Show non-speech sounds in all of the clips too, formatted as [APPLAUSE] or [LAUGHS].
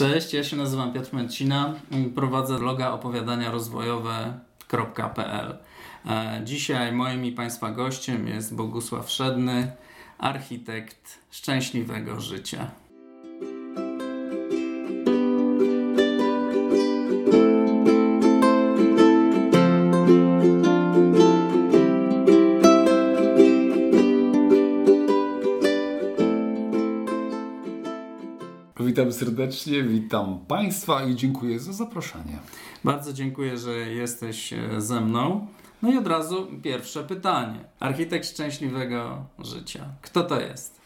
Cześć, ja się nazywam Piotr Męcina, prowadzę bloga opowiadania rozwojowe.pl. E, dzisiaj moim i Państwa gościem jest Bogusław Szedny, architekt szczęśliwego życia. Witam serdecznie, witam Państwa i dziękuję za zaproszenie. Bardzo dziękuję, że jesteś e, ze mną. No i od razu pierwsze pytanie. Architekt szczęśliwego życia. Kto to jest?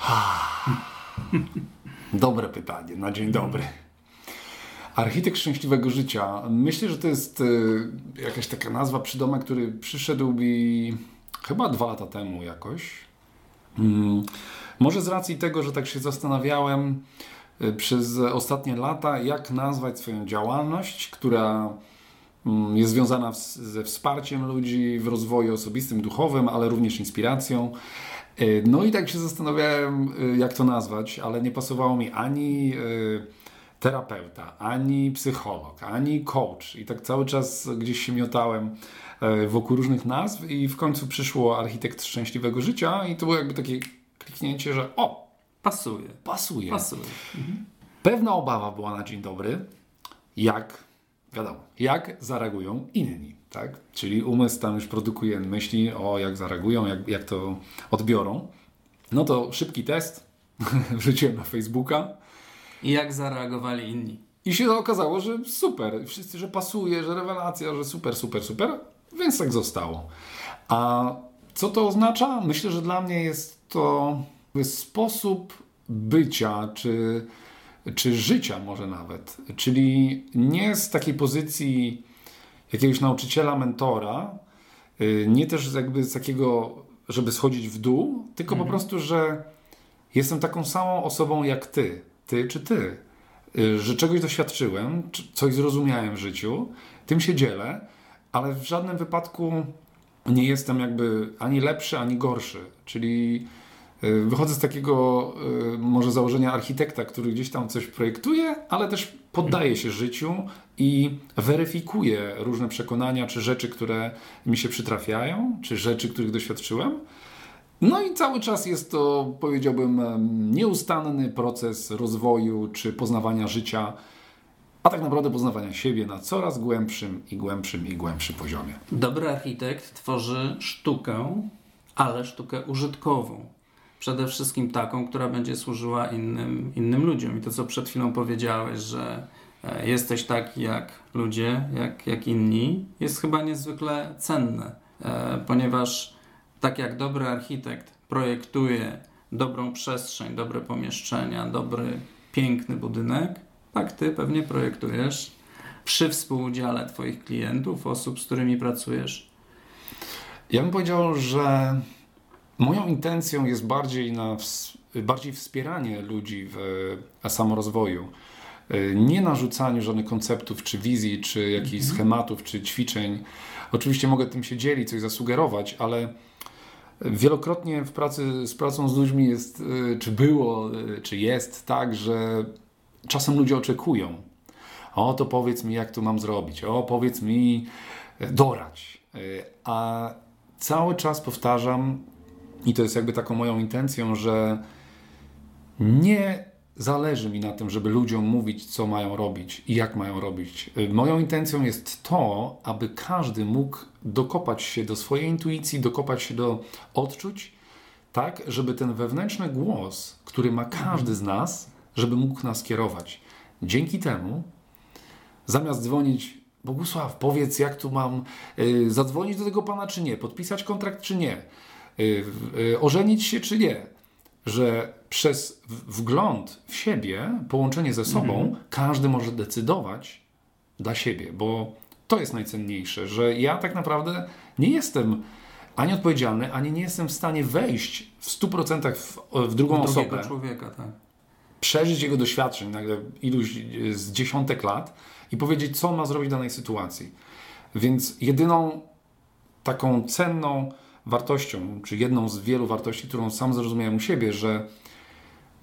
[LAUGHS] Dobre pytanie, na dzień dobry. Architekt szczęśliwego życia. Myślę, że to jest y, jakaś taka nazwa, przydomek, który przyszedł mi chyba dwa lata temu jakoś. Mm, może z racji tego, że tak się zastanawiałem y, przez ostatnie lata, jak nazwać swoją działalność, która mm, jest związana ze wsparciem ludzi w rozwoju osobistym, duchowym, ale również inspiracją. Y, no i tak się zastanawiałem, y, jak to nazwać, ale nie pasowało mi ani terapeuta, ani psycholog, ani coach. I tak cały czas gdzieś się miotałem wokół różnych nazw i w końcu przyszło architekt szczęśliwego życia i to było jakby takie kliknięcie, że o, pasuje. Pasuje. Pasuje. Mhm. Pewna obawa była na dzień dobry, jak, wiadomo, jak zareagują inni, tak? Czyli umysł tam już produkuje myśli o jak zareagują, jak, jak to odbiorą. No to szybki test [LAUGHS] wrzuciłem na Facebooka. I jak zareagowali inni? I się okazało, że super, wszyscy, że pasuje, że rewelacja, że super, super, super, więc tak zostało. A co to oznacza? Myślę, że dla mnie jest to sposób bycia, czy, czy życia może nawet. Czyli nie z takiej pozycji jakiegoś nauczyciela, mentora, y, nie też jakby z takiego, żeby schodzić w dół, tylko mhm. po prostu, że jestem taką samą osobą jak ty, ty czy ty. Y, że czegoś doświadczyłem, coś zrozumiałem w życiu, tym się dzielę, ale w żadnym wypadku nie jestem jakby ani lepszy, ani gorszy. Czyli y, wychodzę z takiego y, może założenia architekta, który gdzieś tam coś projektuje, ale też poddaje się życiu i weryfikuje różne przekonania czy rzeczy, które mi się przytrafiają, czy rzeczy, których doświadczyłem. No i cały czas jest to, powiedziałbym, nieustanny proces rozwoju czy poznawania życia a tak naprawdę poznawania siebie na coraz głębszym i głębszym i głębszym poziomie. Dobry architekt tworzy sztukę, ale sztukę użytkową. Przede wszystkim taką, która będzie służyła innym, innym ludziom. I to, co przed chwilą powiedziałeś, że e, jesteś taki jak ludzie, jak, jak inni, jest chyba niezwykle cenne, e, ponieważ tak jak dobry architekt projektuje dobrą przestrzeń, dobre pomieszczenia, dobry, piękny budynek, tak ty pewnie projektujesz przy współudziale Twoich klientów, osób, z którymi pracujesz? Ja bym powiedział, że moją intencją jest bardziej, na, bardziej wspieranie ludzi w samorozwoju. Nie narzucaniu żadnych konceptów, czy wizji, czy jakichś mhm. schematów, czy ćwiczeń. Oczywiście mogę tym się dzielić, coś zasugerować, ale wielokrotnie w pracy z pracą z ludźmi jest, czy było, czy jest tak, że czasem ludzie oczekują. O, to powiedz mi, jak to mam zrobić. O, powiedz mi, e, dorać. E, a cały czas powtarzam, i to jest jakby taką moją intencją, że nie zależy mi na tym, żeby ludziom mówić, co mają robić i jak mają robić. E, moją intencją jest to, aby każdy mógł dokopać się do swojej intuicji, dokopać się do odczuć, tak, żeby ten wewnętrzny głos, który ma każdy z nas, żeby mógł nas kierować. Dzięki temu, zamiast dzwonić, Bogusław, powiedz, jak tu mam y, zadzwonić do tego pana, czy nie, podpisać kontrakt, czy nie, y, y, ożenić się, czy nie, że przez wgląd w siebie, połączenie ze sobą, mhm. każdy może decydować dla siebie, bo to jest najcenniejsze, że ja tak naprawdę nie jestem ani odpowiedzialny, ani nie jestem w stanie wejść w 100% w, w drugą w osobę. człowieka, tak przeżyć jego doświadczeń, nagle iluś z dziesiątek lat i powiedzieć, co ma zrobić w danej sytuacji. Więc jedyną taką cenną wartością, czy jedną z wielu wartości, którą sam zrozumiałem u siebie, że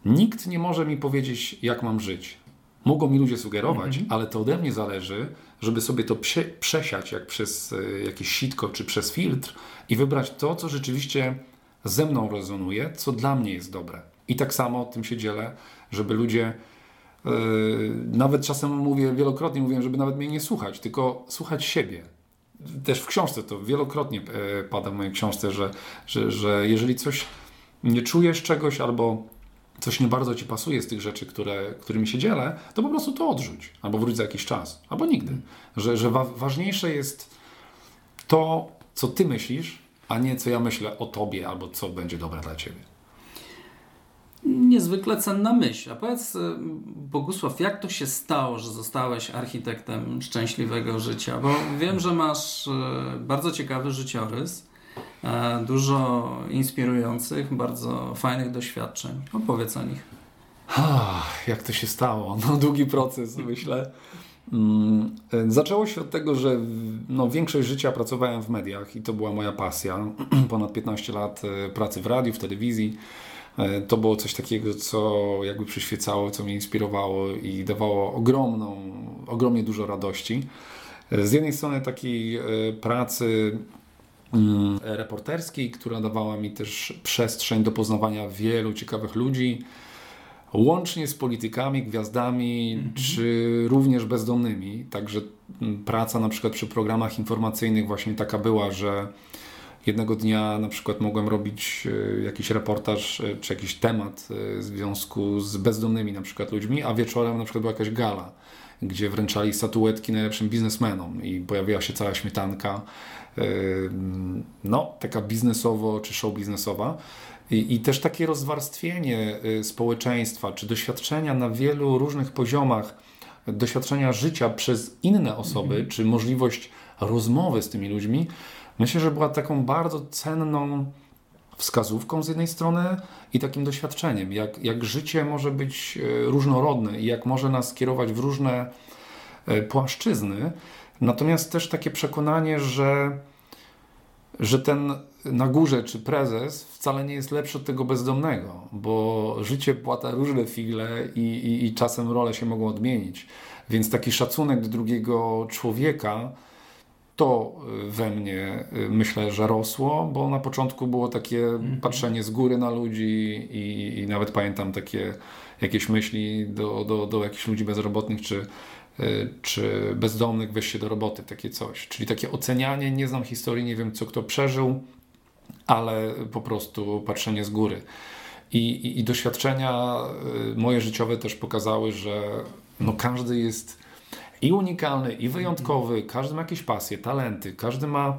Nikt nie może mi powiedzieć, jak mam żyć. Mogą mi ludzie sugerować, Mhm. ale to ode mnie zależy, żeby sobie to prze, przesiać jak przez e, jakieś sitko czy przez filtr i wybrać to, co rzeczywiście ze mną rezonuje, co dla mnie jest dobre. I tak samo tym się dzielę, żeby ludzie e, nawet czasem mówię, wielokrotnie mówię, żeby nawet mnie nie słuchać, tylko słuchać siebie. Też w książce to wielokrotnie e, pada w mojej książce, że, że, że jeżeli coś nie czujesz czegoś albo coś nie bardzo ci pasuje z tych rzeczy, które, którymi się dzielę, to po prostu to odrzuć. Albo wróć za jakiś czas. Albo nigdy. Że, że wa ważniejsze jest to, co ty myślisz, a nie co ja myślę o tobie, albo co będzie dobre dla ciebie. Niezwykle cenna myśl. A powiedz, y, Bogusław, jak to się stało, że zostałeś architektem szczęśliwego życia? Bo wiem, że masz y, bardzo ciekawy życiorys, e, dużo inspirujących, bardzo fajnych doświadczeń. Opowiedz o nich. Jak to się stało? No, długi proces, myślę. Mm, Zaczęło się od tego, że no, większość życia pracowałem w mediach i to była moja pasja. [CLEARS THROAT] Ponad 15 lat pracy w radiu, w telewizji. E, To było coś takiego, co jakby przyświecało, co mnie inspirowało i dawało ogromną, ogromnie dużo radości. E, Z jednej strony takiej e, pracy mm, reporterskiej, która dawała mi też przestrzeń do poznawania wielu ciekawych ludzi, łącznie z politykami, gwiazdami, czy również bezdomnymi. Także mm, praca na przykład przy programach informacyjnych właśnie taka była, że jednego dnia na przykład mogłem robić e, jakiś reportaż e, czy jakiś temat e, w związku z bezdomnymi na przykład ludźmi, a wieczorem na przykład była jakaś gala, gdzie wręczali statuetki najlepszym biznesmenom i pojawiła się cała śmietanka, no taka biznesowo czy show biznesowa. I, I też takie rozwarstwienie społeczeństwa, czy doświadczenia na wielu różnych poziomach, doświadczenia życia przez inne osoby, czy możliwość rozmowy z tymi ludźmi, myślę, że była taką bardzo cenną wskazówką z jednej strony i takim doświadczeniem, jak, jak życie może być e, różnorodne i jak może nas kierować w różne e, płaszczyzny. Natomiast też takie przekonanie, że że ten na górze czy prezes wcale nie jest lepszy od tego bezdomnego, bo życie płata różne figle i, i, i czasem role się mogą odmienić. Więc taki szacunek do drugiego człowieka to y, we mnie y, myślę, że rosło, bo na początku było takie patrzenie z góry na ludzi i, i nawet pamiętam takie jakieś myśli do, do, do jakichś ludzi bezrobotnych czy, y, czy bezdomnych, weź się do roboty, takie coś. Czyli takie ocenianie, nie znam historii, nie wiem co kto przeżył, ale po prostu patrzenie z góry. I, i, i doświadczenia moje życiowe też pokazały, że no każdy jest i unikalny, i wyjątkowy, każdy ma jakieś pasje, talenty, każdy ma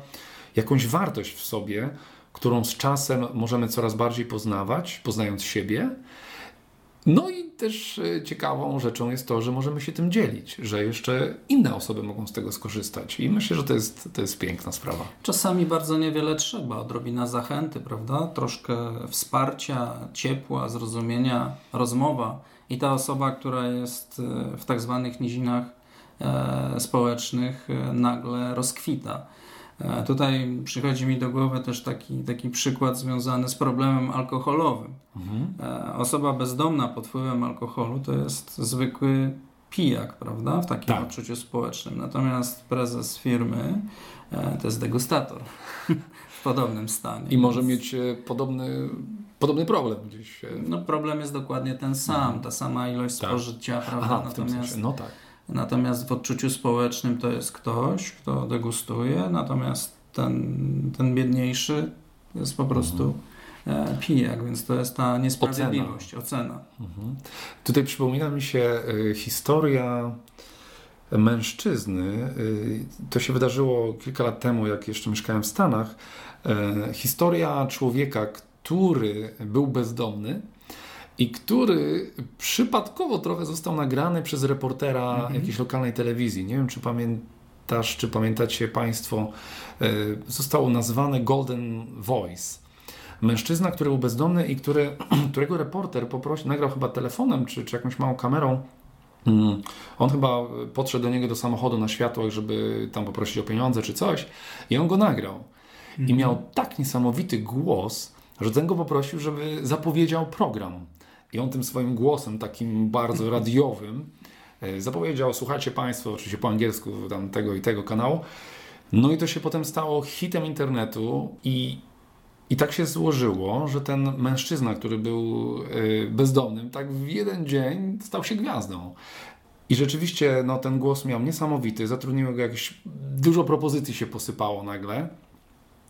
jakąś wartość w sobie, którą z czasem możemy coraz bardziej poznawać, poznając siebie. No i też e, ciekawą rzeczą jest to, że możemy się tym dzielić, że jeszcze inne osoby mogą z tego skorzystać. I myślę, że to jest, to jest piękna sprawa. Czasami bardzo niewiele trzeba, odrobina zachęty, prawda? Troszkę wsparcia, ciepła, zrozumienia, rozmowa. I ta osoba, która jest e, w tak zwanych nizinach społecznych, e, nagle rozkwita. E, Tutaj przychodzi mi do głowy też taki, taki przykład związany z problemem alkoholowym. E, Osoba bezdomna pod wpływem alkoholu to jest zwykły pijak, prawda? W takim Tak. odczuciu społecznym. Natomiast prezes firmy e, to jest degustator [LAUGHS] w podobnym stanie. I może mieć e, podobny, podobny problem gdzieś. e, No problem jest dokładnie ten sam, ta sama ilość Tak. spożycia, prawda? Aha, natomiast. No tak. Natomiast w odczuciu społecznym to jest ktoś, kto degustuje, natomiast ten, ten biedniejszy jest po prostu e, pijak, więc to jest ta niesprawiedliwość, ocena. Mhm. Tutaj przypomina mi się y, historia mężczyzny. Y, to się wydarzyło kilka lat temu, jak jeszcze mieszkałem w Stanach. Historia człowieka, który był bezdomny i który przypadkowo trochę został nagrany przez reportera Mhm. jakiejś lokalnej telewizji. Nie wiem, czy pamiętasz, czy pamiętacie Państwo, y, został nazwany Golden Voice. Mężczyzna, który był bezdomny i który, [CLEARS THROAT] którego reporter poprosił, nagrał chyba telefonem czy, czy jakąś małą kamerą. Mm, On chyba podszedł do niego do samochodu na światłach, żeby tam poprosić o pieniądze czy coś i on go nagrał. I miał tak niesamowity głos, że ten go poprosił, żeby zapowiedział program. I on tym swoim głosem, takim bardzo [LAUGHS] radiowym, e, zapowiedział, słuchajcie Państwo, oczywiście po angielsku tam tego i tego kanału. No i to się potem stało hitem internetu i, i tak się złożyło, że ten mężczyzna, który był e, bezdomnym, tak w jeden dzień stał się gwiazdą. I rzeczywiście no, ten głos miał niesamowity, zatrudniło go jakieś, dużo propozycji się posypało nagle.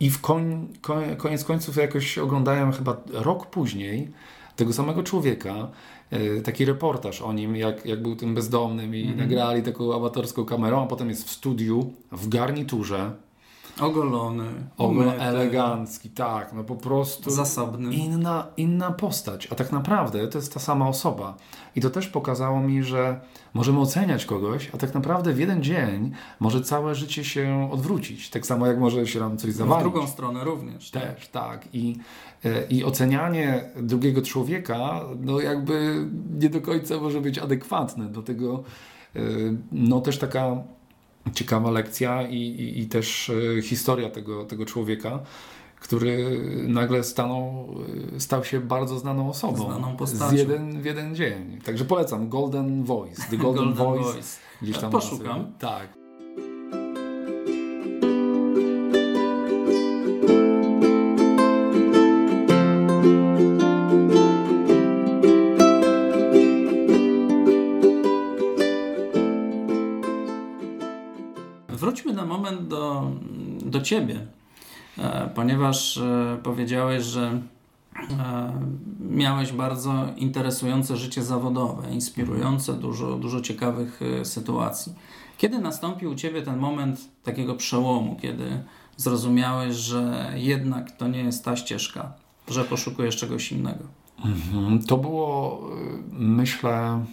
I w koń, koniec końców jakoś oglądałem chyba rok później tego samego człowieka, e, taki reportaż o nim, jak, jak był tym bezdomnym i mm -hmm. nagrali taką amatorską kamerą, a potem jest w studiu, w garniturze, Ogolony. Ogolony, elegancki, tak, no po prostu. Zasobny. Inna, inna postać, a tak naprawdę to jest ta sama osoba. I to też pokazało mi, że możemy oceniać kogoś, a tak naprawdę w jeden dzień może całe życie się odwrócić. Tak samo jak może się nam coś zawalić. W drugą stronę również. Tak. Też, tak. I, e, I ocenianie drugiego człowieka, no jakby nie do końca może być adekwatne do tego, e, no też taka ciekawa lekcja i, i, i też e, historia tego, tego człowieka, który nagle stanął, e, stał się bardzo znaną osobą. Znaną postacią. Z jeden, w jeden dzień. Także polecam Golden Voice. The Golden, Golden Voice. Voice. Gdzieś tam Poszukam. Tak. Ciebie, e, ponieważ e, powiedziałeś, że e, miałeś bardzo interesujące życie zawodowe, inspirujące, dużo, dużo ciekawych sytuacji. Kiedy nastąpił u Ciebie ten moment takiego przełomu, kiedy zrozumiałeś, że jednak to nie jest ta ścieżka, że poszukujesz czegoś innego? Mhm. To było, myślę,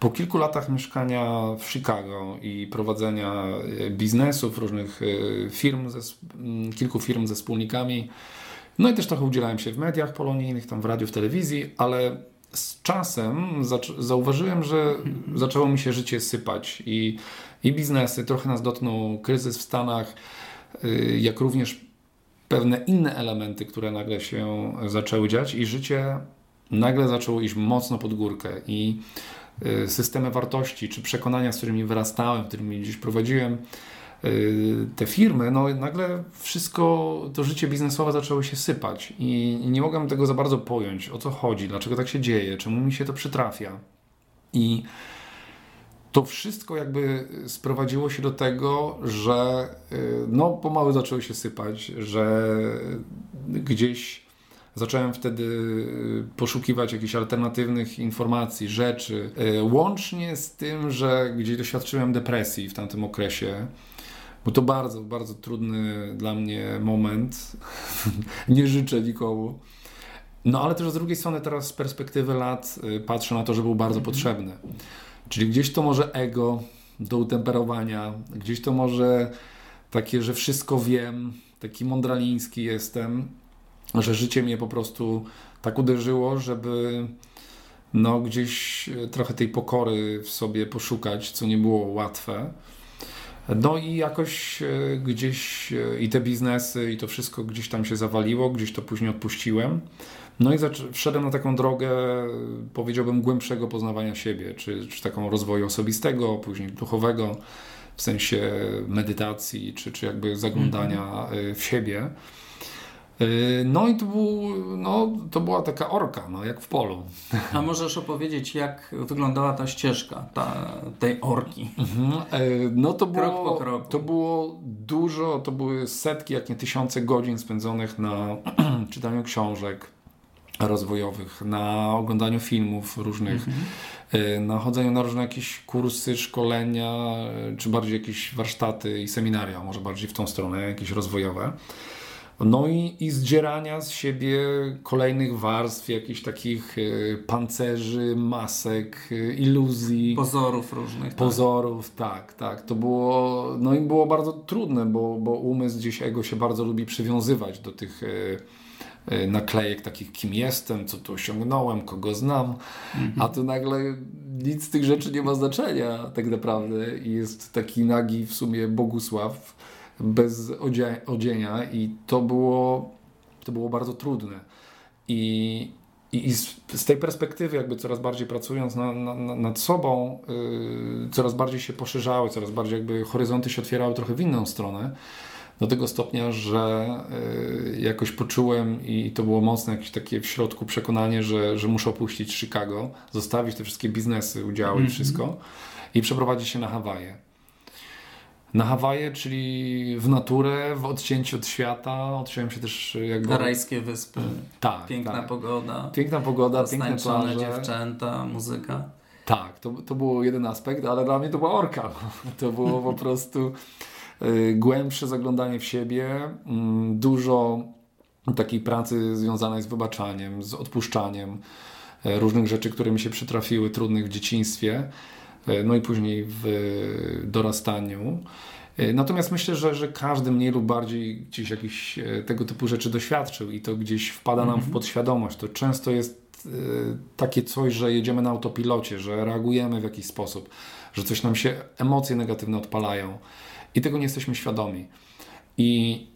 po kilku latach mieszkania w Chicago i prowadzenia e, biznesów, różnych e, firm, ze, kilku firm ze wspólnikami, no i też trochę udzielałem się w mediach polonijnych, tam w radiu, w telewizji, ale z czasem zauważyłem, że zaczęło mi się życie sypać i, i biznesy, trochę nas dotknął kryzys w Stanach, e, jak również pewne inne elementy, które nagle się zaczęły dziać i życie nagle zaczęło iść mocno pod górkę i Y, systemy wartości czy przekonania, z którymi wyrastałem, którymi gdzieś prowadziłem y, te firmy, no nagle wszystko, to życie biznesowe zaczęło się sypać i nie mogłem tego za bardzo pojąć, o co chodzi, dlaczego tak się dzieje, czemu mi się to przytrafia. I to wszystko jakby sprowadziło się do tego, że y, no pomału zaczęło się sypać, że gdzieś Zacząłem wtedy y, poszukiwać jakichś alternatywnych informacji, rzeczy, y, łącznie z tym, że gdzieś doświadczyłem depresji w tamtym okresie. Był to bardzo, bardzo trudny dla mnie moment. [LAUGHS] Nie życzę nikomu. No ale też z drugiej strony teraz z perspektywy lat y, patrzę na to, że był bardzo mhm. potrzebny. Czyli gdzieś to może ego do utemperowania, gdzieś to może takie, że wszystko wiem, taki mądraliński jestem, że życie mnie po prostu tak uderzyło, żeby no gdzieś trochę tej pokory w sobie poszukać, co nie było łatwe. No i jakoś e, gdzieś e, i te biznesy, i to wszystko gdzieś tam się zawaliło, gdzieś to później odpuściłem. No i wszedłem na taką drogę, powiedziałbym, głębszego poznawania siebie, czy, czy taką rozwoju osobistego, później duchowego, w sensie medytacji, czy, czy jakby zaglądania mm -hmm. w siebie. Yy, no i to, był, no, to była taka orka, no, jak w polu. A możesz opowiedzieć, jak wyglądała ta ścieżka ta, tej orki? Mhm. Yy, no to było, Krok po kroku. to było dużo, to były setki, jak nie tysiące godzin spędzonych na [CLEARS THROAT] czytaniu książek rozwojowych, na oglądaniu filmów różnych, mhm. Yy, na chodzeniu na różne jakieś kursy, szkolenia, czy bardziej jakieś warsztaty i seminaria, może bardziej w tą stronę, jakieś rozwojowe. No i, i zdzierania z siebie kolejnych warstw, jakichś takich y, pancerzy, masek, y, iluzji. Pozorów różnych. Tak. Pozorów, tak, tak. tak. To było, no i było bardzo trudne, bo, bo umysł gdzieś ego się bardzo lubi przywiązywać do tych y, naklejek takich, kim jestem, co tu osiągnąłem, kogo znam, mhm. a tu nagle nic z tych rzeczy nie ma znaczenia tak naprawdę i jest taki nagi w sumie Bogusław, bez odzienia i to było, to było bardzo trudne. I i, z, z, tej perspektywy, jakby coraz bardziej pracując na, na, nad sobą, yy, coraz bardziej się poszerzały, coraz bardziej jakby horyzonty się otwierały trochę w inną stronę. Do tego stopnia, że yy, jakoś poczułem i to było mocne jakieś takie w środku przekonanie, że, że muszę opuścić Chicago, zostawić te wszystkie biznesy, udziały mm -hmm. i wszystko i przeprowadzić się na Hawaje na Hawaje, czyli w naturę, w odcięciu od świata. Odciąłem się też jakby... Rajskie wyspy. Tak. Piękna tak. pogoda. Piękna pogoda, piękne plaże. dziewczęta, muzyka. Tak, to, to był jeden aspekt, ale dla mnie to była orka. [LAUGHS] To było po prostu y, głębsze zaglądanie w siebie, y, dużo takiej pracy związanej z wybaczaniem, z odpuszczaniem y, różnych rzeczy, które mi się przytrafiły, trudnych w dzieciństwie. E, no i później w dorastaniu. E, natomiast myślę, że, że każdy mniej lub bardziej gdzieś jakiś e, tego typu rzeczy doświadczył i to gdzieś wpada nam w mhm. podświadomość. To często jest takie coś, że jedziemy na autopilocie, że reagujemy w jakiś sposób, że coś nam się, emocje negatywne odpalają i tego nie jesteśmy świadomi. I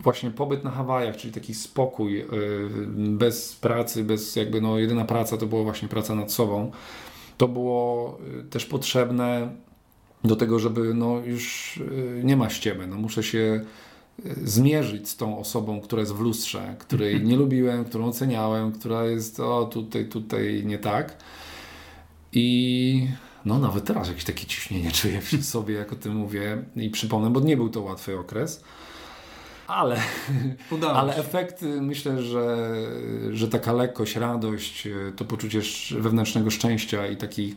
właśnie pobyt na Hawajach, czyli taki spokój, bez pracy, bez jakby no jedyna praca to była właśnie praca nad sobą, to było y, też potrzebne do tego, żeby no już y, nie ma ściemy, no muszę się y, zmierzyć z tą osobą, która jest w lustrze, której [LAUGHS] nie lubiłem, którą oceniałem, która jest o tutaj, tutaj nie tak. I no nawet teraz jakieś takie ciśnienie czuję w [LAUGHS] sobie, jak o tym mówię i przypomnę, bo nie był to łatwy okres. Ale, ale efekty myślę, że, że taka lekkość, radość, to poczucie wewnętrznego szczęścia i taki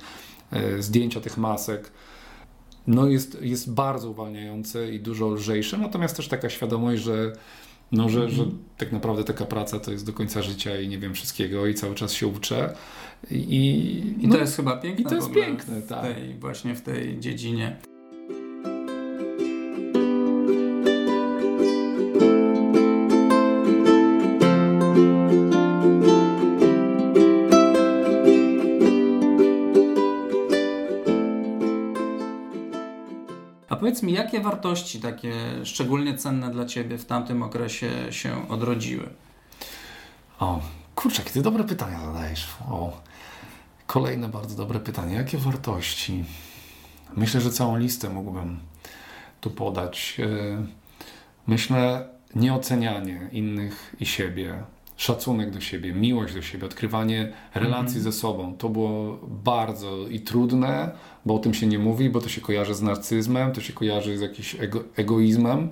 e, zdjęcia tych masek no jest, jest bardzo uwalniające i dużo lżejsze, natomiast też taka świadomość, że no, że, że mhm. tak naprawdę taka praca to jest do końca życia i nie wiem wszystkiego i cały czas się uczę. I, I no, to jest chyba piękne. I to jest piękne, tak. Tej, właśnie w tej dziedzinie. Jakie wartości takie szczególnie cenne dla Ciebie w tamtym okresie się odrodziły? O, kurczę, jakie dobre pytania zadajesz. O, kolejne bardzo dobre pytanie. Jakie wartości? Myślę, że całą listę mógłbym tu podać. E, myślę, nieocenianie innych i siebie, szacunek do siebie, miłość do siebie, odkrywanie relacji -hmm. ze sobą. To było bardzo i trudne, bo o tym się nie mówi, bo to się kojarzy z narcyzmem, to się kojarzy z jakimś ego, egoizmem,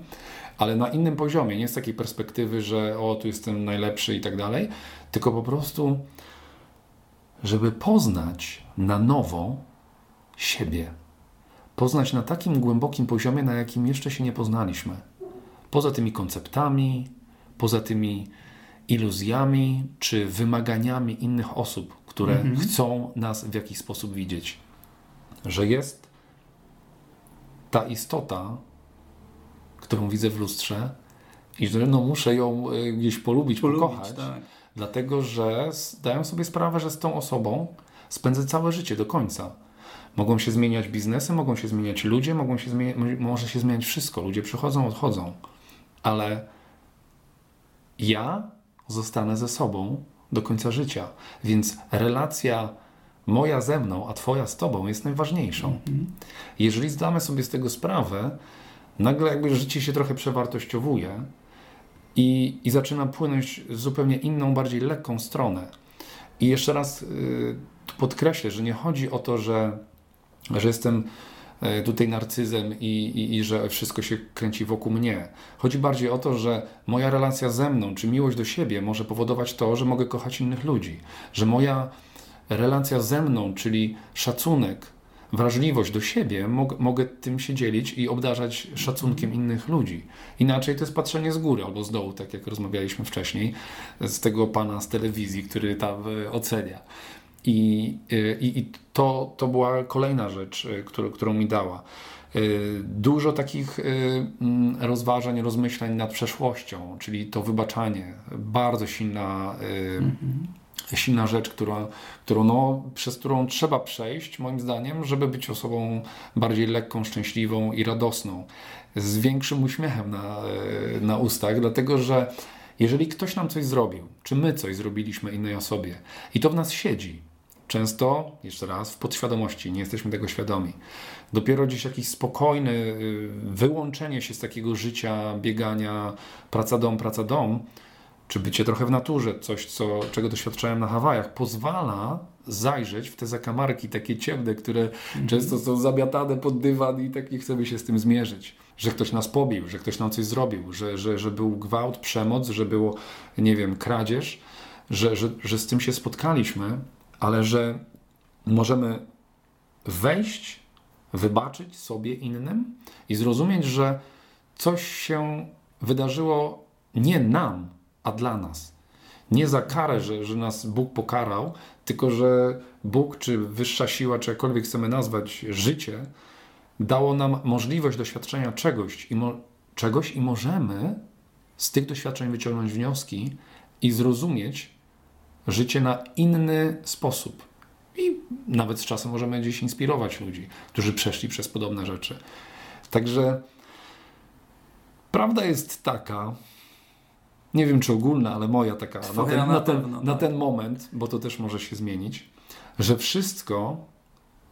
ale na innym poziomie, nie z takiej perspektywy, że o, tu jestem najlepszy i tak dalej, tylko po prostu, żeby poznać na nowo siebie. Poznać na takim głębokim poziomie, na jakim jeszcze się nie poznaliśmy. Poza tymi konceptami, poza tymi iluzjami czy wymaganiami innych osób, które mhm. chcą nas w jakiś sposób widzieć. Że jest ta istota, którą widzę w lustrze i że no, muszę ją e, gdzieś polubić, polubić pokochać, tak. dlatego że zdają sobie sprawę, że z tą osobą spędzę całe życie do końca. Mogą się zmieniać biznesy, mogą się zmieniać ludzie, mogą się zmieniać, może się zmieniać wszystko. Ludzie przychodzą, odchodzą, ale ja zostanę ze sobą do końca życia. Więc relacja moja ze mną, a twoja z tobą jest najważniejszą. Mhm. Jeżeli zdamy sobie z tego sprawę, nagle jakby życie się trochę przewartościowuje i, i zaczyna płynąć w zupełnie inną, bardziej lekką stronę. I jeszcze raz yy, podkreślę, że nie chodzi o to, że, że jestem tutaj narcyzem i, i, i, że wszystko się kręci wokół mnie. Chodzi bardziej o to, że moja relacja ze mną, czy miłość do siebie może powodować to, że mogę kochać innych ludzi. Że moja relacja ze mną, czyli szacunek, wrażliwość do siebie, mog, mogę tym się dzielić i obdarzać szacunkiem innych ludzi. Inaczej to jest patrzenie z góry albo z dołu, tak jak rozmawialiśmy wcześniej, z tego pana z telewizji, który tam e, ocenia. I, y, i, i to, to była kolejna rzecz, y, którą, którą mi dała. Y, dużo takich mm, rozważań, rozmyślań nad przeszłością, czyli to wybaczanie. Bardzo silna, mm -hmm. silna rzecz, która, którą, no, przez którą trzeba przejść, moim zdaniem, żeby być osobą bardziej lekką, szczęśliwą i radosną. Z większym uśmiechem na, na ustach, dlatego że Jeżeli ktoś nam coś zrobił, czy my coś zrobiliśmy innej osobie i to w nas siedzi, często, jeszcze raz, w podświadomości, nie jesteśmy tego świadomi. Dopiero gdzieś jakiś spokojny y, wyłączenie się z takiego życia, biegania, praca dom, praca dom, czy bycie trochę w naturze, coś, co, czego doświadczałem na Hawajach, pozwala zajrzeć w te zakamarki takie ciemne, które mhm. często są zabiatane pod dywan i tak nie chcemy się z tym zmierzyć. Że ktoś nas pobił, że ktoś nam coś zrobił, że, że, że był gwałt, przemoc, że było, nie wiem, kradzież, że, że, że z tym się spotkaliśmy, ale że możemy wejść, wybaczyć sobie innym i zrozumieć, że coś się wydarzyło nie nam, a dla nas. Nie za karę, że, że nas Bóg pokarał, tylko że Bóg, czy wyższa siła, czy jakkolwiek chcemy nazwać życie, dało nam możliwość doświadczenia czegoś i, czegoś i możemy z tych doświadczeń wyciągnąć wnioski i zrozumieć życie na inny sposób. I nawet z czasem możemy gdzieś inspirować ludzi, którzy przeszli przez podobne rzeczy. Także prawda jest taka, nie wiem czy ogólna, ale moja taka na ten, na, ten, na tak. ten moment, bo to też może się zmienić, że wszystko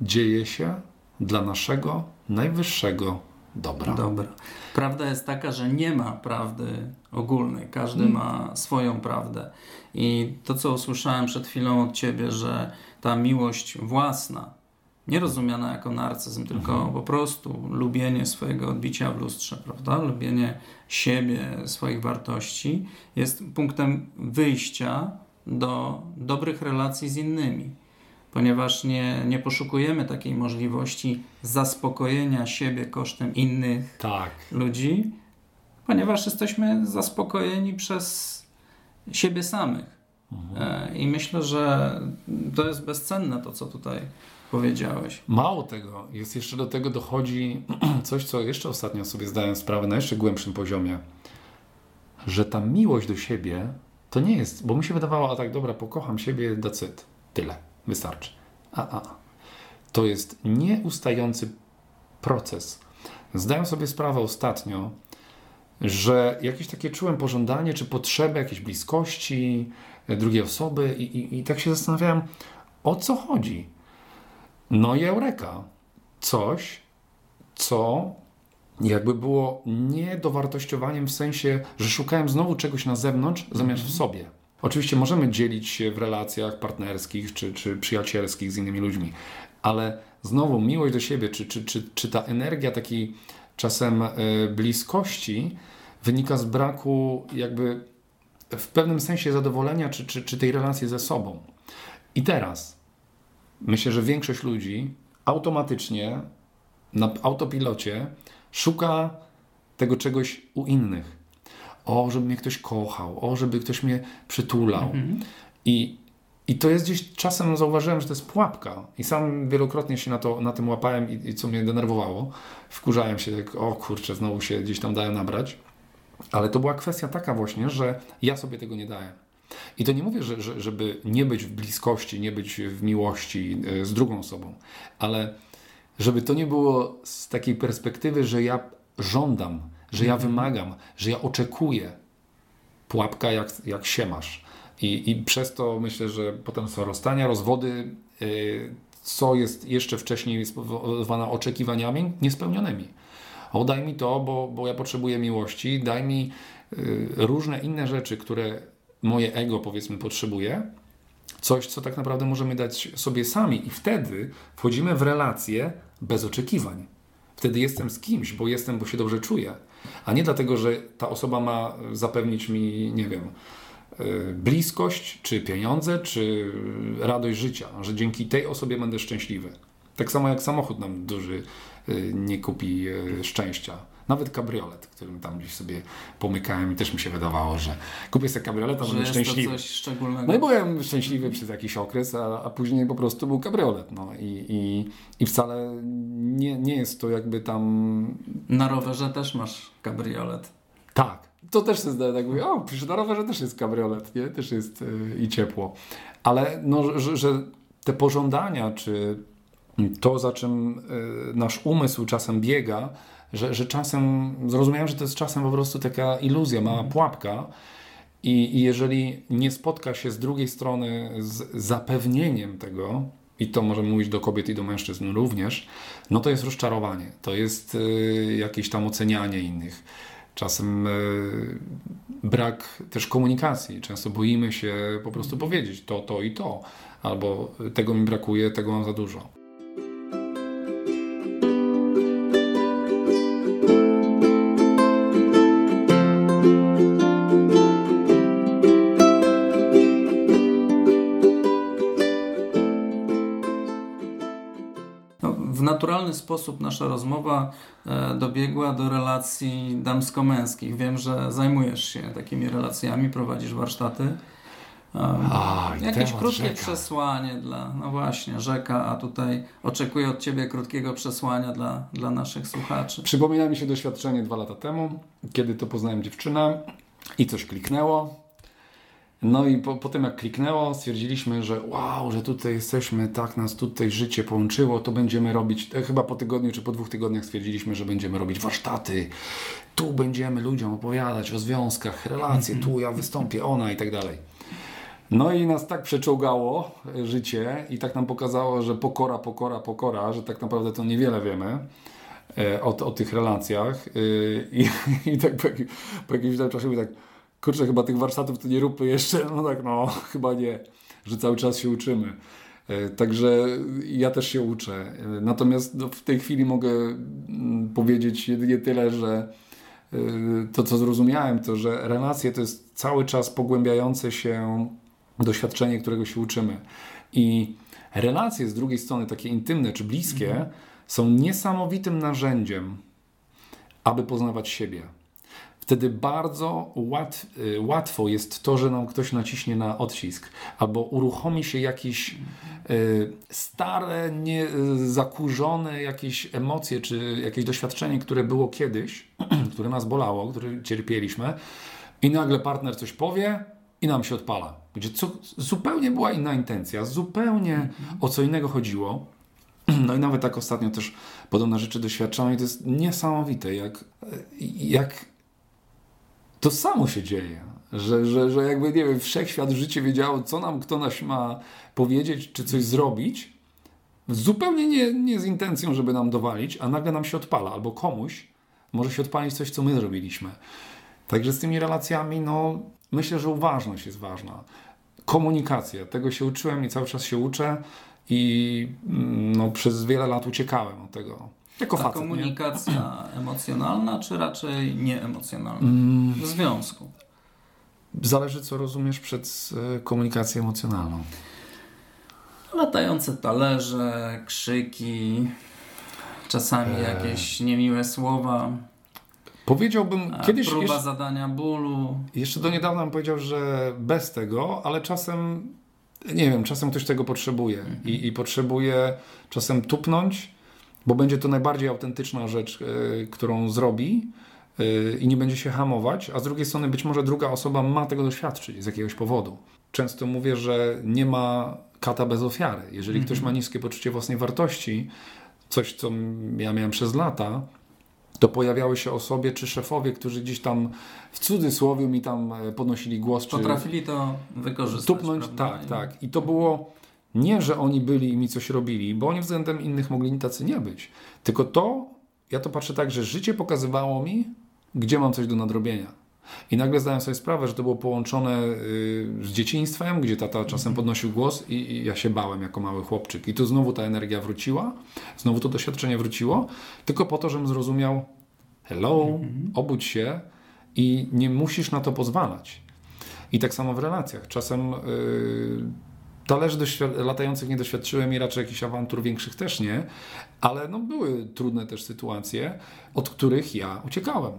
dzieje się dla naszego najwyższego dobra. Dobra. Prawda jest taka, że nie ma prawdy ogólnej. Każdy hmm. ma swoją prawdę. I to, co usłyszałem przed chwilą od ciebie, że ta miłość własna, nie rozumiana jako narcyzm, tylko mhm. po prostu lubienie swojego odbicia w lustrze, prawda? Lubienie siebie, swoich wartości jest punktem wyjścia do dobrych relacji z innymi, ponieważ nie, nie poszukujemy takiej możliwości zaspokojenia siebie kosztem innych tak. ludzi, ponieważ jesteśmy zaspokojeni przez siebie samych. Mhm. E, I myślę, że to jest bezcenne to, co tutaj powiedziałeś. Mało tego, jest jeszcze do tego dochodzi [CLEARS THROAT] coś, co jeszcze ostatnio sobie zdałem sprawę na jeszcze głębszym poziomie, że ta miłość do siebie to nie jest, bo mi się wydawało, a tak dobra, pokocham siebie, decyd, tyle, wystarczy. A, a, to jest nieustający proces. Zdałem sobie sprawę ostatnio, że jakieś takie czułem pożądanie czy potrzebę jakiejś bliskości drugiej osoby i, i, i tak się zastanawiałem, o co chodzi. No i eureka. Coś, co jakby było niedowartościowaniem w sensie, że szukałem znowu czegoś na zewnątrz zamiast w mhm. sobie. Oczywiście możemy dzielić się w relacjach partnerskich czy, czy przyjacielskich z innymi ludźmi, ale znowu miłość do siebie, czy, czy, czy, czy ta energia takiej czasem e, bliskości wynika z braku jakby w pewnym sensie zadowolenia czy, czy, czy tej relacji ze sobą. I teraz myślę, że większość ludzi automatycznie na autopilocie szuka tego czegoś u innych. O, żeby mnie ktoś kochał, o, żeby ktoś mnie przytulał. Mhm. I, I to jest gdzieś, czasem zauważyłem, że to jest pułapka. I sam wielokrotnie się na, to, na tym łapałem i, i co mnie denerwowało. Wkurzałem się, tak, o kurczę, znowu się gdzieś tam dałem nabrać. Ale to była kwestia taka właśnie, że ja sobie tego nie dałem. I to nie mówię, że, że, żeby nie być w bliskości, nie być w miłości e, z drugą osobą, ale żeby to nie było z takiej perspektywy, że ja żądam, że ja wymagam, że ja oczekuję. Pułapka jak, jak się masz. I, I przez to myślę, że potem są rozstania, rozwody, yy, co jest jeszcze wcześniej spowodowane oczekiwaniami niespełnionymi o daj mi to, bo, bo ja potrzebuję miłości, daj mi y, różne inne rzeczy, które moje ego powiedzmy potrzebuje, coś, co tak naprawdę możemy dać sobie sami i wtedy wchodzimy w relacje bez oczekiwań. Wtedy jestem z kimś, bo jestem, bo się dobrze czuję, a nie dlatego, że ta osoba ma zapewnić mi, nie wiem, y, bliskość, czy pieniądze, czy radość życia, że dzięki tej osobie będę szczęśliwy. Tak samo jak samochód nam duży Y, nie kupi y, szczęścia. Nawet kabriolet, którym tam gdzieś sobie pomykałem i też mi się wydawało, że kupię sobie kabriolet, a będę szczęśliwy. To coś szczególnego. No i byłem szczęśliwy przez jakiś okres, a, a później po prostu był kabriolet. No i, i, i wcale nie, nie jest to jakby tam... Na rowerze też masz kabriolet. Tak. To też się zdaje tak mówię, o, przecież na rowerze też jest kabriolet, nie? Też jest yy, i ciepło. Ale no, że, że te pożądania, czy to, za czym y, nasz umysł czasem biega, że, że czasem zrozumiałem, że to jest czasem po prostu taka iluzja, mała mhm. pułapka I, I jeżeli nie spotka się z drugiej strony z zapewnieniem tego, i to możemy mówić do kobiet i do mężczyzn również, no to jest rozczarowanie, to jest y, jakieś tam ocenianie innych. Czasem y, brak też komunikacji. Często boimy się po prostu powiedzieć to, to i to, albo tego mi brakuje, tego mam za dużo. Sposób nasza rozmowa e, dobiegła do relacji damsko-męskich. Wiem, że zajmujesz się takimi relacjami, prowadzisz warsztaty. A, Jakieś krótkie rzeka. przesłanie dla, no właśnie, rzeka, a tutaj oczekuję od Ciebie krótkiego przesłania dla, dla naszych słuchaczy. Przypomina mi się doświadczenie dwa lata temu, kiedy to poznałem dziewczynę i coś kliknęło. No i po, po tym jak kliknęło, stwierdziliśmy, że wow, że tutaj jesteśmy, tak nas tutaj życie połączyło, to będziemy robić, e, chyba po tygodniu czy po dwóch tygodniach stwierdziliśmy, że będziemy robić warsztaty, tu będziemy ludziom opowiadać o związkach, relacje, tu ja wystąpię, ona i tak dalej. No i nas tak przeczołgało e, życie i tak nam pokazało, że pokora, pokora, pokora, że tak naprawdę to niewiele wiemy e, o, o tych relacjach i, [LAUGHS] i tak po, po jakimś czasie tak, kurczę, chyba tych warsztatów to nie róbmy jeszcze, no tak, no, chyba nie, że cały czas się uczymy. E, także ja też się uczę. E, natomiast no, w tej chwili mogę mm, powiedzieć jedynie tyle, że e, to, co zrozumiałem, to, że relacje to jest cały czas pogłębiające się doświadczenie, którego się uczymy. I relacje z drugiej strony, takie intymne czy bliskie, mhm. są niesamowitym narzędziem, aby poznawać siebie wtedy bardzo łat, y, łatwo jest to, że nam ktoś naciśnie na odcisk albo uruchomi się jakieś y, stare, nie, y, zakurzone jakieś emocje czy jakieś doświadczenie, które było kiedyś, [CLEARS THROAT] które nas bolało, które cierpieliśmy i nagle partner coś powie i nam się odpala. Gdzie co, zupełnie była inna intencja, zupełnie o co innego chodziło. [CLEARS THROAT] No i nawet tak ostatnio też podobne rzeczy doświadczamy i to jest niesamowite, jak, jak to samo się dzieje. Że, że, że jakby, nie wiem, wszechświat, życie wiedziało, co nam kto nas ma powiedzieć, czy coś zrobić, zupełnie nie, nie z intencją, żeby nam dowalić, a nagle nam się odpala, albo komuś może się odpalić coś, co my zrobiliśmy. Także z tymi relacjami, no, myślę, że uważność jest ważna. Komunikacja, tego się uczyłem i cały czas się uczę i mm, no, przez wiele lat uciekałem od tego. Jako Ta facet, komunikacja nie? emocjonalna, czy raczej nieemocjonalna mm. w związku? Zależy, co rozumiesz przed e, komunikacją emocjonalną. Latające talerze, krzyki, czasami eee. jakieś niemiłe słowa. Powiedziałbym kiedyś. Próba jeszcze, zadania bólu. Jeszcze do niedawna bym powiedział, że bez tego, ale czasem, nie wiem, czasem ktoś tego potrzebuje. -hmm. I, I potrzebuje czasem tupnąć, bo będzie to najbardziej autentyczna rzecz, yy, którą zrobi yy, i nie będzie się hamować, a z drugiej strony być może druga osoba ma tego doświadczyć z jakiegoś powodu. Często mówię, że nie ma kata bez ofiary. Jeżeli mm -hmm. ktoś ma niskie poczucie własnej wartości, coś co ja miałem przez lata, to pojawiały się osoby czy szefowie, którzy gdzieś tam w cudzysłowie mi tam e, podnosili głos. Potrafili to wykorzystać. Tupnąć, prawda? tak, tak. I to było nie, że oni byli i mi coś robili, bo oni względem innych mogli tacy nie być. Tylko to, ja to patrzę tak, że życie pokazywało mi, gdzie mam coś do nadrobienia. I nagle zdałem sobie sprawę, że to było połączone y, z dzieciństwem, gdzie tata czasem mhm. podnosił głos i, ja się bałem jako mały chłopczyk. I tu znowu ta energia wróciła, znowu to doświadczenie wróciło, tylko po to, żebym zrozumiał hello, mhm. obudź się i nie musisz na to pozwalać. I tak samo w relacjach. Czasem... Yy, Talerzy latających nie doświadczyłem i raczej jakichś awantur większych też nie, ale no były trudne też sytuacje, od których ja uciekałem.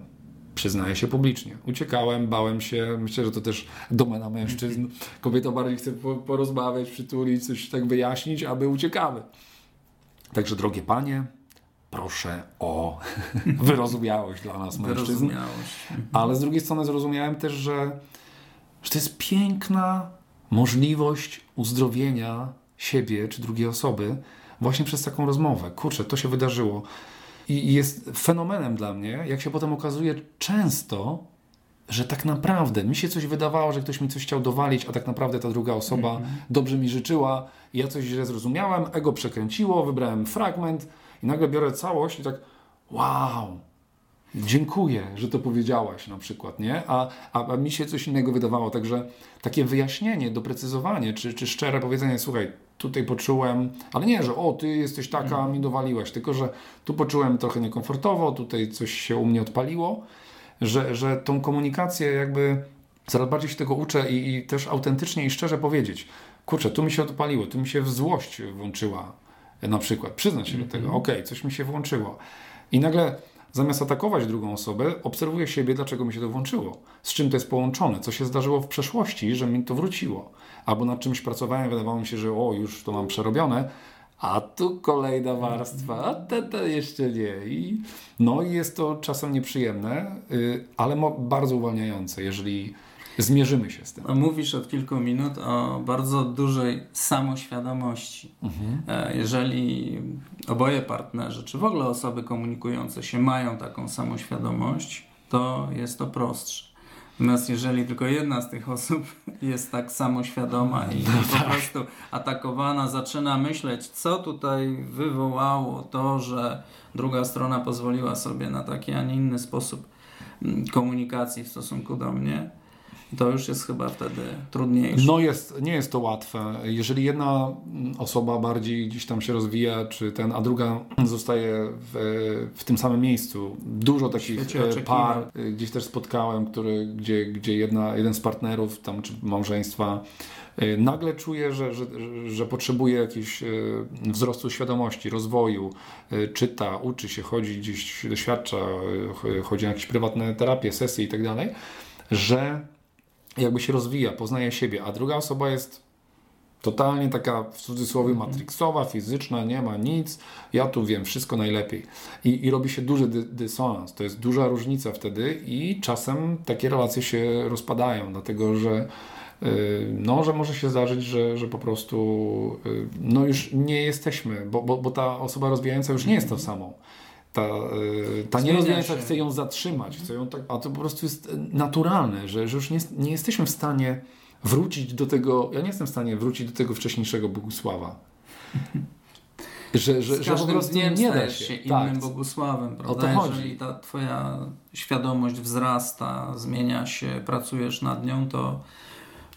Przyznaję się publicznie. Uciekałem, bałem się. Myślę, że to też domena mężczyzn. [LAUGHS] Kobieta bardziej chce porozmawiać, przytulić, coś tak wyjaśnić, aby uciekały. Także drogie panie, proszę o [LAUGHS] wyrozumiałość dla nas mężczyzn. Ale z drugiej strony zrozumiałem też, że, że to jest piękna możliwość uzdrowienia siebie czy drugiej osoby właśnie przez taką rozmowę. Kurczę, to się wydarzyło. I jest fenomenem dla mnie, jak się potem okazuje, często że tak naprawdę mi się coś wydawało, że ktoś mi coś chciał dowalić, a tak naprawdę ta druga osoba Mhm. dobrze mi życzyła, ja coś źle zrozumiałem, ego przekręciło, wybrałem fragment i nagle biorę całość i tak wow, dziękuję, że to powiedziałaś na przykład, nie? A, a, a mi się coś innego wydawało, także takie wyjaśnienie, doprecyzowanie, czy, czy szczere powiedzenie, słuchaj, tutaj poczułem, ale nie, że o, ty jesteś taka, mi dowaliłeś, tylko, że tu poczułem trochę niekomfortowo, tutaj coś się u mnie odpaliło, że, że tą komunikację jakby coraz bardziej się tego uczę i, i też autentycznie i szczerze powiedzieć, kurczę, tu mi się odpaliło, tu mi się złość włączyła na przykład, przyznać się do tego, okej, coś mi się włączyło. I nagle zamiast atakować drugą osobę, obserwuję siebie, dlaczego mi się to włączyło, z czym to jest połączone, co się zdarzyło w przeszłości, że mi to wróciło, albo nad czymś pracowałem, wydawało mi się, że o, już to mam przerobione, a tu kolejna warstwa, a te, te jeszcze nie. I, no i jest to czasem nieprzyjemne, y, ale bardzo uwalniające, jeżeli zmierzymy się z tym. No, Mówisz od kilku minut o bardzo dużej samoświadomości. E, Jeżeli oboje partnerzy, czy w ogóle osoby komunikujące się mają taką samoświadomość, to jest to prostsze. Natomiast jeżeli tylko jedna z tych osób [LAUGHS] jest tak samoświadoma i po prostu atakowana, zaczyna myśleć, co tutaj wywołało to, że druga strona pozwoliła sobie na taki, a nie inny sposób mm, komunikacji w stosunku do mnie, to już jest chyba wtedy trudniejsze. No jest, nie jest to łatwe. Jeżeli jedna mm, osoba bardziej gdzieś tam się rozwija, czy ten, a druga zostaje w, w tym samym miejscu. Dużo takich e, par e, gdzieś też spotkałem, który, gdzie, gdzie jedna, jeden z partnerów tam, czy małżeństwa e, nagle czuje, że, że, że potrzebuje jakiegoś wzrostu świadomości, rozwoju, czyta, uczy się, chodzi gdzieś, doświadcza, chodzi na jakieś prywatne terapie, sesje i tak dalej, że jakby się rozwija, poznaje siebie, a druga osoba jest totalnie taka w cudzysłowie matrixowa, fizyczna, nie ma nic, ja tu wiem wszystko najlepiej. I, i robi się duży dy, dysonans, to jest duża różnica wtedy i czasem takie relacje się rozpadają, dlatego że yy, no, że może się zdarzyć, że, że po prostu yy, no już nie jesteśmy, bo, bo, bo ta osoba rozwijająca już nie jest tą samą. Ta, yy, ta nierozwijająca się. chce ją zatrzymać, chce ją tak, a to po prostu jest naturalne, że, że już nie, nie jesteśmy w stanie wrócić do tego, ja nie jestem w stanie wrócić do tego wcześniejszego Bogusława. [LAUGHS] Że, że, Z że po prostu dniem nie da się. się tak. innym Bogusławem, to prawda? chodzi. Jeżeli ta twoja świadomość wzrasta, zmienia się, pracujesz nad nią, to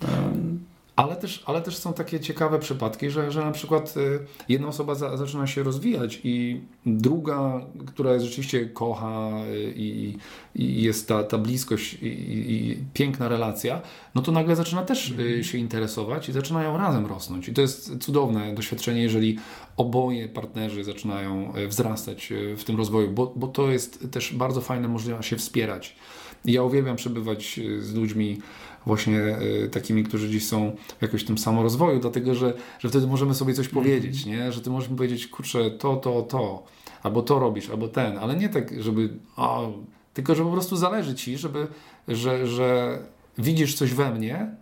em, Ale też, ale też są takie ciekawe przypadki, że, że na przykład y, jedna osoba za, zaczyna się rozwijać i druga, która rzeczywiście kocha y, i, i jest ta, ta bliskość i, i, piękna relacja, no to nagle zaczyna też y, się interesować i zaczynają razem rosnąć. I to jest cudowne doświadczenie, jeżeli oboje partnerzy zaczynają wzrastać w tym rozwoju, bo, bo to jest też bardzo fajne, można się wspierać. Ja uwielbiam przebywać z ludźmi właśnie y, takimi, którzy gdzieś są w jakimś tym samorozwoju, dlatego że, że wtedy możemy sobie coś powiedzieć, nie? Że ty możesz mi powiedzieć, kurczę, to, to, to, albo to robisz, albo ten, ale nie tak, żeby, o, tylko że po prostu zależy ci, żeby, że, że widzisz coś we mnie,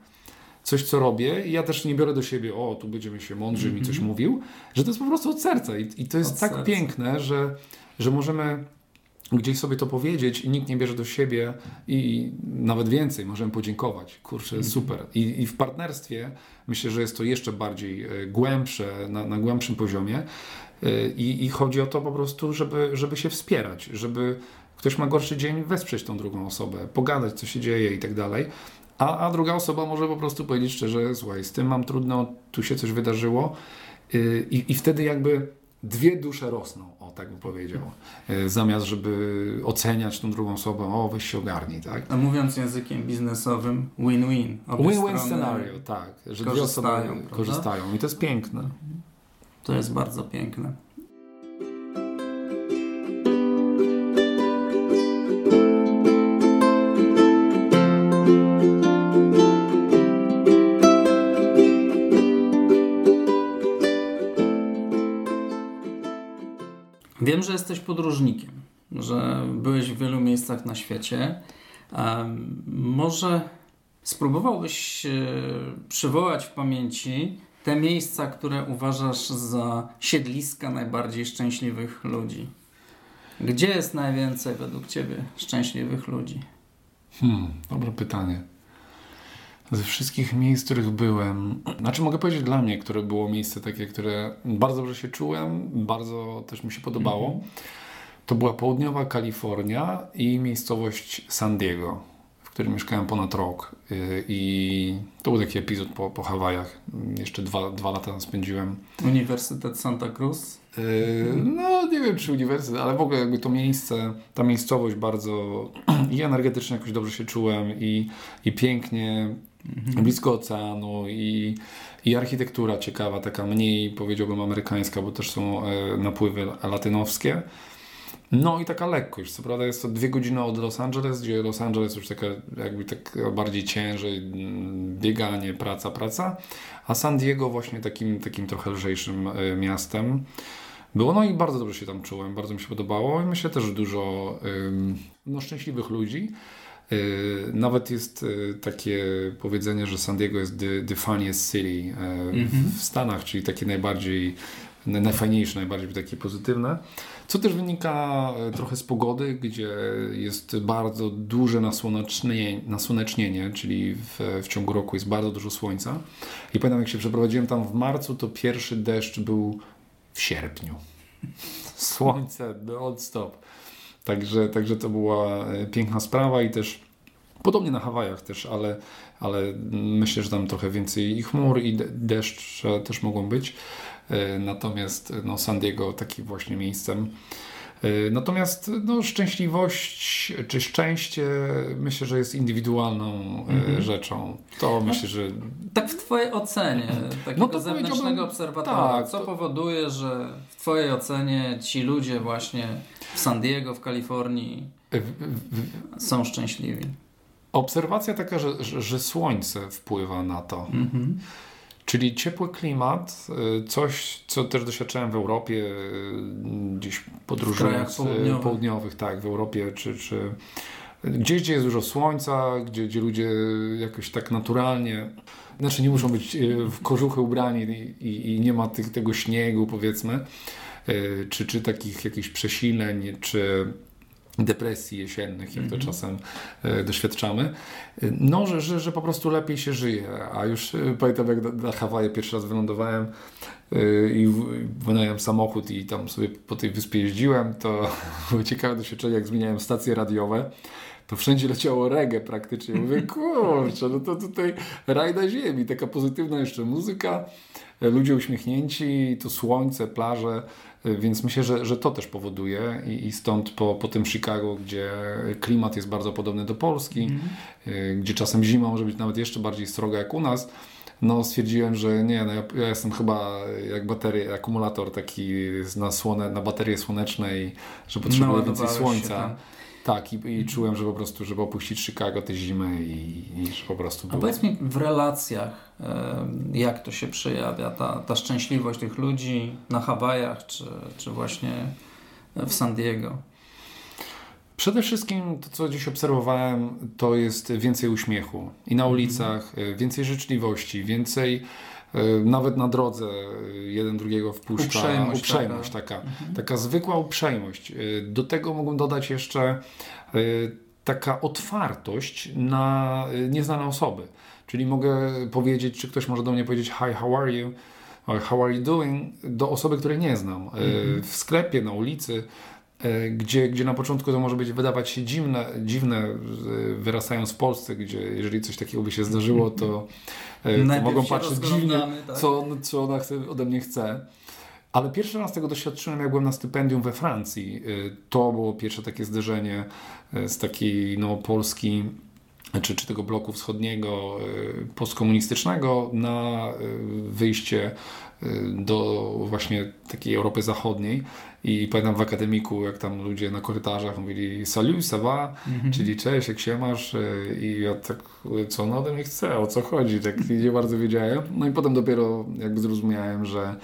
coś, co robię i ja też nie biorę do siebie, o, tu będziemy się mądrzy, mi coś mówił, że to jest po prostu od serca i, i to jest Od tak serca. piękne, że, że możemy gdzieś sobie to powiedzieć i nikt nie bierze do siebie i nawet więcej, możemy podziękować. Kurczę, super. I, I w partnerstwie myślę, że jest to jeszcze bardziej e, głębsze, na, na głębszym poziomie E, i, i chodzi o to po prostu, żeby, żeby się wspierać, żeby ktoś ma gorszy dzień, wesprzeć tą drugą osobę, pogadać, co się dzieje i tak dalej. A, a druga osoba może po prostu powiedzieć szczerze, słuchaj, z tym mam trudno, tu się coś wydarzyło Y, i, i wtedy jakby dwie dusze rosną, o tak bym powiedział, Y, zamiast żeby oceniać tą drugą osobę, o weź się ogarnij, tak? a mówiąc językiem biznesowym, win-win. Win-win scenario, tak, że dwie osoby korzystają, prawda? korzystają i to jest piękne. To jest bardzo piękne. Wiem, że jesteś podróżnikiem, że byłeś w wielu miejscach na świecie. Może spróbowałbyś e, przywołać w pamięci te miejsca, które uważasz za siedliska najbardziej szczęśliwych ludzi? Gdzie jest najwięcej według Ciebie szczęśliwych ludzi? Hmm, dobre pytanie. Ze wszystkich miejsc, w których byłem, znaczy mogę powiedzieć dla mnie, które było miejsce takie, które bardzo dobrze się czułem, bardzo też mi się podobało. Mm -hmm. To była południowa Kalifornia i miejscowość San Diego, w którym mieszkałem ponad rok. Y, I to był taki epizod po, po Hawajach. Jeszcze dwa, dwa lata spędziłem. Uniwersytet Santa Cruz? Y, no, nie wiem czy uniwersytet, ale w ogóle jakby to miejsce, ta miejscowość bardzo [CLEARS THROAT] i energetycznie jakoś dobrze się czułem i, i pięknie, mhm. blisko oceanu i, i architektura ciekawa, taka mniej powiedziałbym amerykańska, bo też są e, napływy latynowskie. No i taka lekkość. Co prawda jest to dwie godziny od Los Angeles, gdzie Los Angeles już taka jakby tak bardziej ciężej, mm, bieganie, praca, praca, a San Diego właśnie takim, takim trochę lżejszym e, miastem było. No i bardzo dobrze się tam czułem, bardzo mi się podobało i myślę też dużo no, szczęśliwych ludzi. E, nawet jest e, takie powiedzenie, że San Diego jest the, the funniest city mm -hmm. w Stanach, czyli takie najbardziej, najfajniejsze, najbardziej takie pozytywne. Co też wynika trochę z pogody, gdzie jest bardzo duże nasłonecznienie, nasłonecznienie czyli w, w ciągu roku jest bardzo dużo słońca. I pamiętam, jak się przeprowadziłem tam w marcu, to pierwszy deszcz był w sierpniu. [LAUGHS] Słońce non-stop. Także, także to była e, piękna sprawa i też podobnie na Hawajach też, ale, ale myślę, że tam trochę więcej i chmur i deszcz też mogą być. E, natomiast no, San Diego takim właśnie miejscem. E, natomiast no, szczęśliwość czy szczęście myślę, że jest indywidualną mm -hmm. rzeczą. To no, myślę, że. Tak w Twojej ocenie, takiego no zewnętrznego obserwatora, tak, co to... powoduje, że w Twojej ocenie ci ludzie właśnie w San Diego, w Kalifornii są szczęśliwi? Obserwacja taka, że, że, że słońce wpływa na to. -hmm. Czyli ciepły klimat, y, coś, co też doświadczałem w Europie, y, gdzieś podróżując południowych. południowych, tak, w Europie, czy, czy gdzieś, gdzie jest dużo słońca, gdzie, gdzie ludzie jakoś tak naturalnie, znaczy nie muszą być y, w kożuchy ubrani i, i, i nie ma tych, tego śniegu, powiedzmy, czy, czy takich jakichś przesileń, czy depresji jesiennych, jak to mhm. czasem e, doświadczamy, no, że, że, że po prostu lepiej się żyje. A już e, pamiętam, jak na Hawaje pierwszy raz wylądowałem e, i wynająłem samochód i tam sobie po tej wyspie jeździłem, to [LAUGHS] było ciekawe doświadczenie, jak zmieniałem stacje radiowe to wszędzie leciało reggae praktycznie. Mówię, [LAUGHS] kurczę, no to tutaj raj na ziemi, taka pozytywna jeszcze muzyka, ludzie uśmiechnięci, to słońce, plaże, więc myślę, że, że to też powoduje i, i stąd po, po tym Chicago, gdzie klimat jest bardzo podobny do Polski, mm. gdzie czasem zima może być nawet jeszcze bardziej sroga jak u nas, no stwierdziłem, że nie, no ja, ja jestem chyba jak bateria, akumulator taki na, słone, na baterie słonecznej, że potrzebuję więcej słońca. Się, tak. Tak, i, i czułem, że po prostu, żeby opuścić Chicago tę zimę i, i że po prostu było. A powiedz mi w relacjach, jak to się przejawia, ta, ta szczęśliwość tych ludzi na Hawajach, czy, czy właśnie w San Diego? Przede wszystkim to, co dziś obserwowałem, to jest więcej uśmiechu i na mhm. ulicach, mm. więcej życzliwości, więcej E, nawet na drodze jeden drugiego wpuszcza. Uprzejmość, uprzejmość taka, taka, mhm. taka zwykła uprzejmość. E, do tego mógłbym dodać jeszcze e, taka otwartość na nieznane osoby. Czyli mogę powiedzieć, czy ktoś może do mnie powiedzieć hi, how are you? How are you doing? Do osoby, której nie znam. Mhm. W sklepie, na ulicy gdzie, gdzie na początku to może być wydawać się dziwne, dziwne wyrastając w Polsce, gdzie jeżeli coś takiego by się zdarzyło, to E, mogą patrzeć dziwnie, tak? co, co ona chce, ode mnie chce. Ale pierwszy raz tego doświadczyłem, jak byłem na stypendium we Francji. E, to było pierwsze takie zderzenie e, z takiej no, Polski czy, czy tego bloku wschodniego, postkomunistycznego na wyjście do właśnie takiej Europy Zachodniej. I pamiętam w akademiku, jak tam ludzie na korytarzach mówili salut, ça va, -hmm. czyli cześć, jak się masz. I ja tak, co on ode mnie chce, o co chodzi, tak [LAUGHS] nie bardzo wiedziałem. No i potem dopiero jakby zrozumiałem, że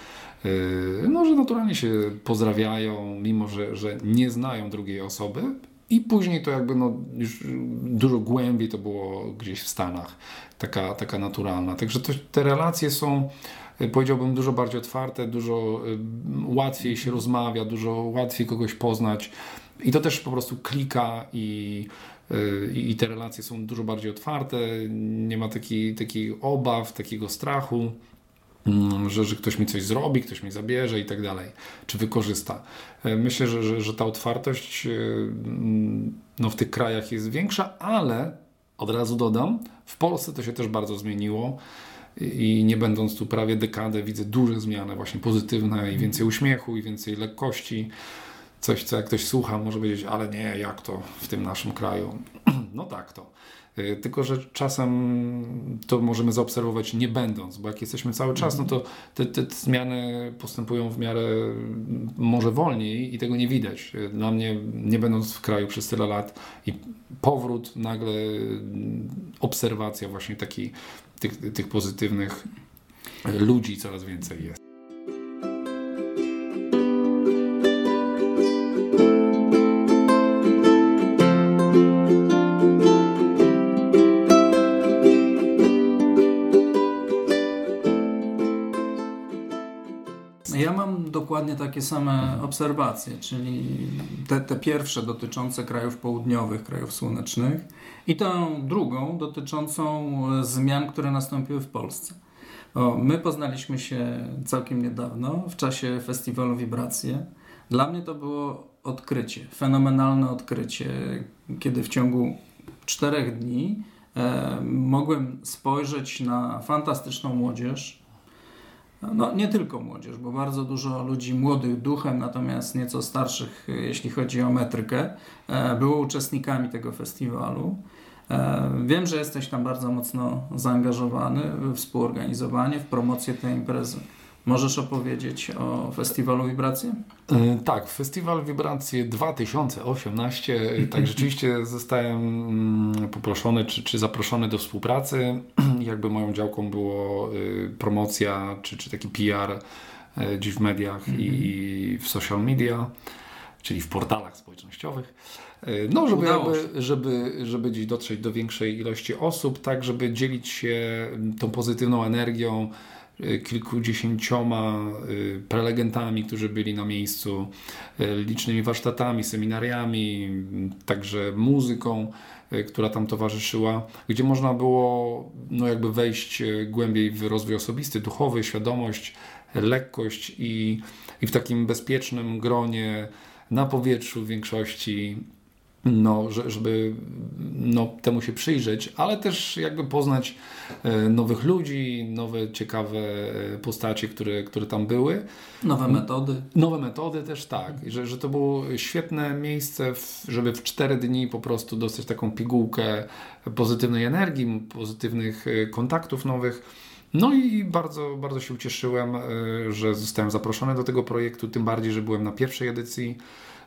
y, no, że naturalnie się pozdrawiają, mimo że, że nie znają drugiej osoby. I później to jakby no, już dużo głębiej to było gdzieś w Stanach, taka, taka naturalna. Także to, te relacje są y, powiedziałbym, dużo bardziej otwarte, dużo y, łatwiej się rozmawia, dużo łatwiej kogoś poznać. I to też po prostu klika i, i te relacje są dużo bardziej otwarte, nie ma takiej, takiej obaw, takiego strachu. Mm, że, że ktoś mi coś zrobi, ktoś mi zabierze i tak dalej, czy wykorzysta. Myślę, że, że, że ta otwartość no, w tych krajach jest większa, ale od razu dodam, w Polsce to się też bardzo zmieniło i nie będąc tu prawie dekadę, widzę duże zmiany właśnie pozytywne i więcej uśmiechu i więcej lekkości. Coś, co jak ktoś słucha, może powiedzieć, ale nie, jak to w tym naszym kraju? [CLEARS THROAT] No tak to. Y, tylko, że czasem to możemy zaobserwować nie będąc, bo jak jesteśmy cały czas, no to te, te, zmiany postępują w miarę może wolniej i tego nie widać. Dla mnie, nie będąc w kraju przez tyle lat i powrót, nagle obserwacja właśnie taki, tych, tych pozytywnych ludzi coraz więcej jest. Dokładnie takie same obserwacje, czyli te, te pierwsze dotyczące krajów południowych, krajów słonecznych i tą drugą dotyczącą zmian, które nastąpiły w Polsce. O, my poznaliśmy się całkiem niedawno w czasie festiwalu Wibracje. Dla mnie to było odkrycie, fenomenalne odkrycie, kiedy w ciągu czterech dni e, mogłem spojrzeć na fantastyczną młodzież, no, nie tylko młodzież, bo bardzo dużo ludzi młodych duchem, natomiast nieco starszych, jeśli chodzi o metrykę, e, było uczestnikami tego festiwalu. E, wiem, że jesteś tam bardzo mocno zaangażowany w współorganizowanie, w promocję tej imprezy. Możesz opowiedzieć o Festiwalu Wibracje? E, tak, Festiwal Wibracje 2018. E, tak, rzeczywiście [LAUGHS] zostałem mm, poproszony czy, czy zaproszony do współpracy. [CLEARS THROAT] Jakby moją działką było e, promocja czy, czy taki PR dziś w mediach i mhm. w social media, czyli w portalach społecznościowych. No, żeby, jakby, żeby, żeby gdzieś dotrzeć do większej ilości osób, tak, żeby dzielić się tą pozytywną energią, Y, kilkudziesięcioma y, prelegentami, którzy byli na miejscu, y, licznymi warsztatami, seminariami, także muzyką, która tam towarzyszyła, gdzie można było no jakby wejść głębiej w rozwój osobisty, duchowy, świadomość, lekkość i, i w takim bezpiecznym gronie na powietrzu w większości no, żeby no, temu się przyjrzeć, ale też jakby poznać e, nowych ludzi, nowe ciekawe e, postacie, które, które tam były. Nowe metody. Nowe metody też tak, że, że to było świetne miejsce, żeby w cztery dni po prostu dostać taką pigułkę pozytywnej energii, pozytywnych e, kontaktów nowych. No i bardzo, bardzo się ucieszyłem, że zostałem zaproszony do tego projektu, tym bardziej, że byłem na pierwszej edycji.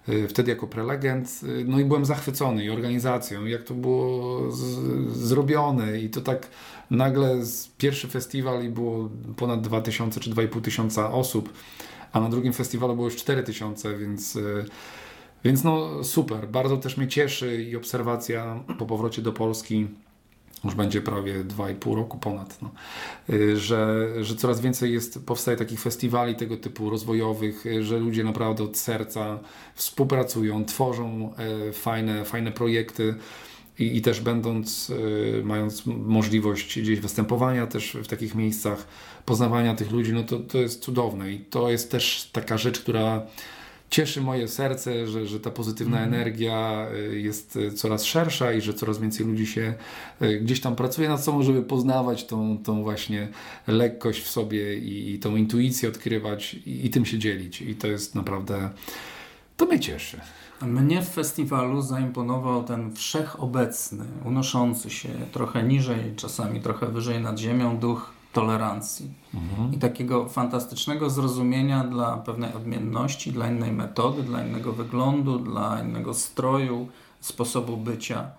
Y, wtedy jako prelegent, y, no i byłem zachwycony i organizacją, jak to było z, zrobione. I to tak nagle pierwszy festiwal i było ponad 2000 czy 2500 osób, a na drugim festiwalu było już 4000, więc y, więc no super, bardzo też mnie cieszy i obserwacja po powrocie do Polski już będzie prawie 2,5 roku ponad, no, y, że, że coraz więcej jest, powstaje takich festiwali tego typu rozwojowych, y, że ludzie naprawdę od serca współpracują, tworzą e, fajne, fajne projekty. I, I, też będąc, y, mając możliwość gdzieś występowania też w takich miejscach, poznawania tych ludzi, no to, to jest cudowne i to jest też taka rzecz, która cieszy moje serce, że, że ta pozytywna mm. energia y, jest y, coraz szersza i że coraz więcej ludzi się y, gdzieś tam pracuje nad sobą, żeby poznawać tą, tą właśnie lekkość w sobie i, i tą intuicję odkrywać i, i tym się dzielić. I to jest naprawdę, to mnie cieszy. Mnie w festiwalu zaimponował ten wszechobecny, unoszący się trochę niżej, czasami trochę wyżej nad ziemią duch tolerancji mhm. i takiego fantastycznego zrozumienia dla pewnej odmienności, dla innej metody, dla innego wyglądu, dla innego stroju, sposobu bycia.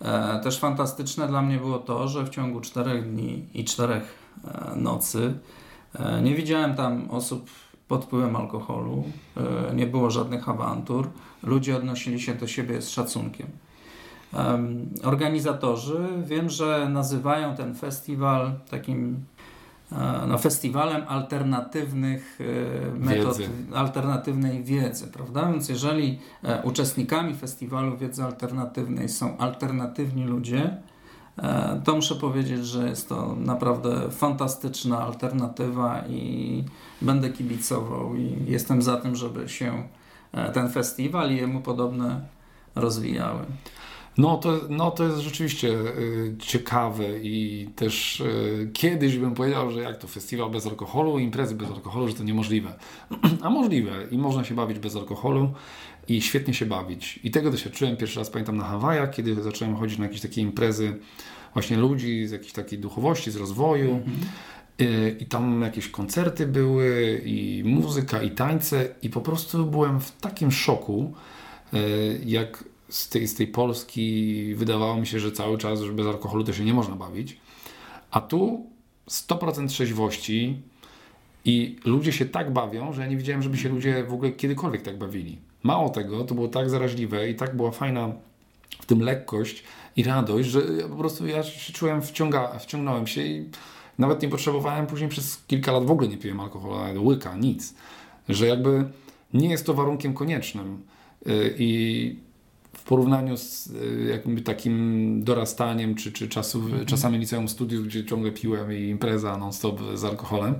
E, też fantastyczne dla mnie było to, że w ciągu czterech dni i czterech e, nocy e, nie widziałem tam osób pod wpływem alkoholu, e, nie było żadnych awantur, ludzie odnosili się do siebie z szacunkiem. Organizatorzy wiem, że nazywają ten festiwal takim no, festiwalem alternatywnych e, metod, Wiedzy. alternatywnej wiedzy, prawda? Więc jeżeli e, uczestnikami festiwalu wiedzy alternatywnej są alternatywni ludzie, e, to muszę powiedzieć, że jest to naprawdę fantastyczna alternatywa i będę kibicował i jestem za tym, żeby się e, ten festiwal i jemu podobne rozwijały. No to, no to jest rzeczywiście y, ciekawe i też y, kiedyś bym powiedział, że jak to festiwal bez alkoholu, imprezy bez alkoholu, że to niemożliwe. [CLEARS THROAT] A możliwe i można się bawić bez alkoholu i świetnie się bawić. I tego doświadczyłem pierwszy raz, pamiętam, na Hawajach, kiedy zacząłem chodzić na jakieś takie imprezy właśnie ludzi z jakiejś takiej duchowości, z rozwoju. Y, I tam jakieś koncerty były, i muzyka, i tańce, i po prostu byłem w takim szoku, jak z tej, z tej Polski wydawało mi się, że cały czas, że bez alkoholu to się nie można bawić. A tu 100% trzeźwości i ludzie się tak bawią, że ja nie widziałem, żeby się ludzie w ogóle kiedykolwiek tak bawili. Mało tego, to było tak zaraźliwe i tak była fajna w tym lekkość i radość, że ja po prostu ja się czułem, wciąga, wciągnąłem się i nawet nie potrzebowałem później przez kilka lat w ogóle nie piłem alkoholu, nawet łyka, nic. Że jakby nie jest to warunkiem koniecznym. Yy, I w porównaniu z y, jakby takim dorastaniem, czy, czy czasów, czasami liceum studiów, gdzie ciągle piłem i impreza non-stop z alkoholem,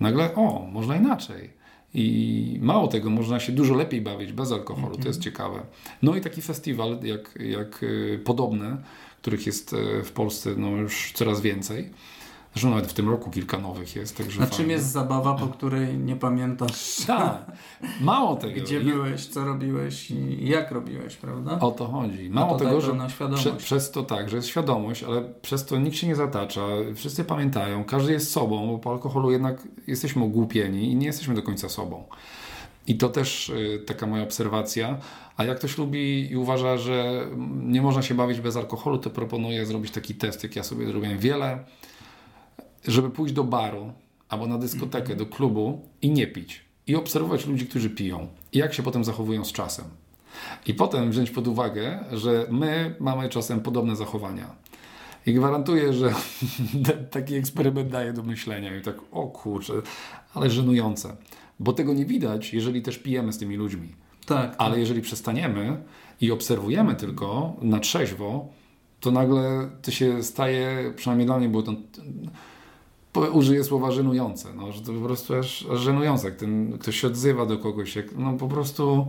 nagle o, można inaczej. I mało tego, można się dużo lepiej bawić bez alkoholu, to jest ciekawe. No i taki festiwal, jak, jak y, podobne, których jest y, w Polsce no, już coraz więcej. Zresztą nawet w tym roku kilka nowych jest. Także Na czym jest zabawa, po której nie pamiętasz, Tak, mało [LAUGHS] tego. gdzie byłeś, co robiłeś i jak robiłeś, prawda? O to chodzi. A Mało to tego, daje że prze, przez to tak, że jest świadomość, ale przez to nikt się nie zatacza, wszyscy pamiętają, każdy jest sobą, bo po alkoholu jednak jesteśmy ogłupieni i nie jesteśmy do końca sobą. I to też y, taka moja obserwacja. A jak ktoś lubi i uważa, że nie można się bawić bez alkoholu, to proponuję zrobić taki test, jak ja sobie zrobiłem wiele, żeby pójść do baru albo na dyskotekę, do klubu i nie pić. I obserwować ludzi, którzy piją. I jak się potem zachowują z czasem. I potem wziąć pod uwagę, że my mamy czasem podobne zachowania. I gwarantuję, że [LAUGHS] taki eksperyment daje do myślenia. I tak, o kurczę, ale żenujące. Bo tego nie widać, jeżeli też pijemy z tymi ludźmi. Tak, Ale jeżeli przestaniemy i obserwujemy tylko na trzeźwo, to nagle to się staje, przynajmniej dla mnie było to, użyję słowa żenujące, no, że to po prostu aż, aż żenujące, jak ten, ktoś się odzywa do kogoś, jak, no po prostu,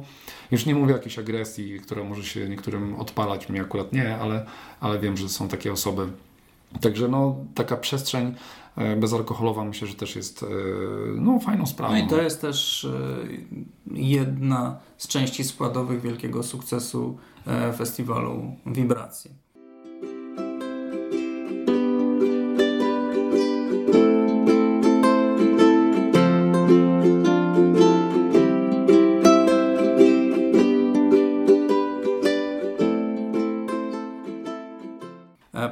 już nie mówię o jakiejś agresji, która może się niektórym odpalać, mi akurat nie, ale, ale wiem, że są takie osoby. Także no, taka przestrzeń e, bezalkoholowa myślę, że też jest e, no, fajną sprawą. No i to jest też e, jedna z części składowych wielkiego sukcesu festiwalu Wibracji.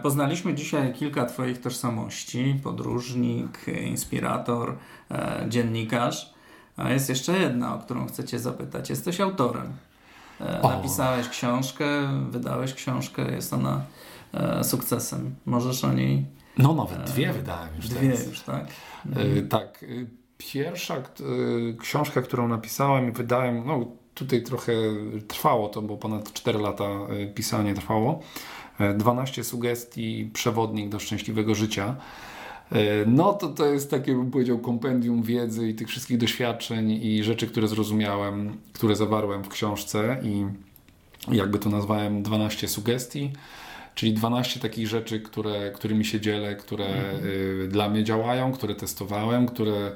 Poznaliśmy dzisiaj kilka Twoich tożsamości: podróżnik, inspirator, e, dziennikarz. A jest jeszcze jedna, o którą chcę Cię zapytać. Jesteś autorem. E, O. Napisałeś książkę, wydałeś książkę, jest ona e, sukcesem. Możesz o niej. No nawet dwie wydałem już Dwie teraz. już, tak? Tak. Pierwsza książka, którą napisałem i wydałem, no tutaj trochę trwało to, bo ponad 4 lata pisanie trwało. E, 12 sugestii, przewodnik do szczęśliwego życia. E, No to to jest takie, bym powiedział, kompendium wiedzy i tych wszystkich doświadczeń i rzeczy, które zrozumiałem, które zawarłem w książce i jakby to nazwałem 12 sugestii. Czyli 12 takich rzeczy, które, którymi się dzielę, które y, dla mnie działają, które testowałem, które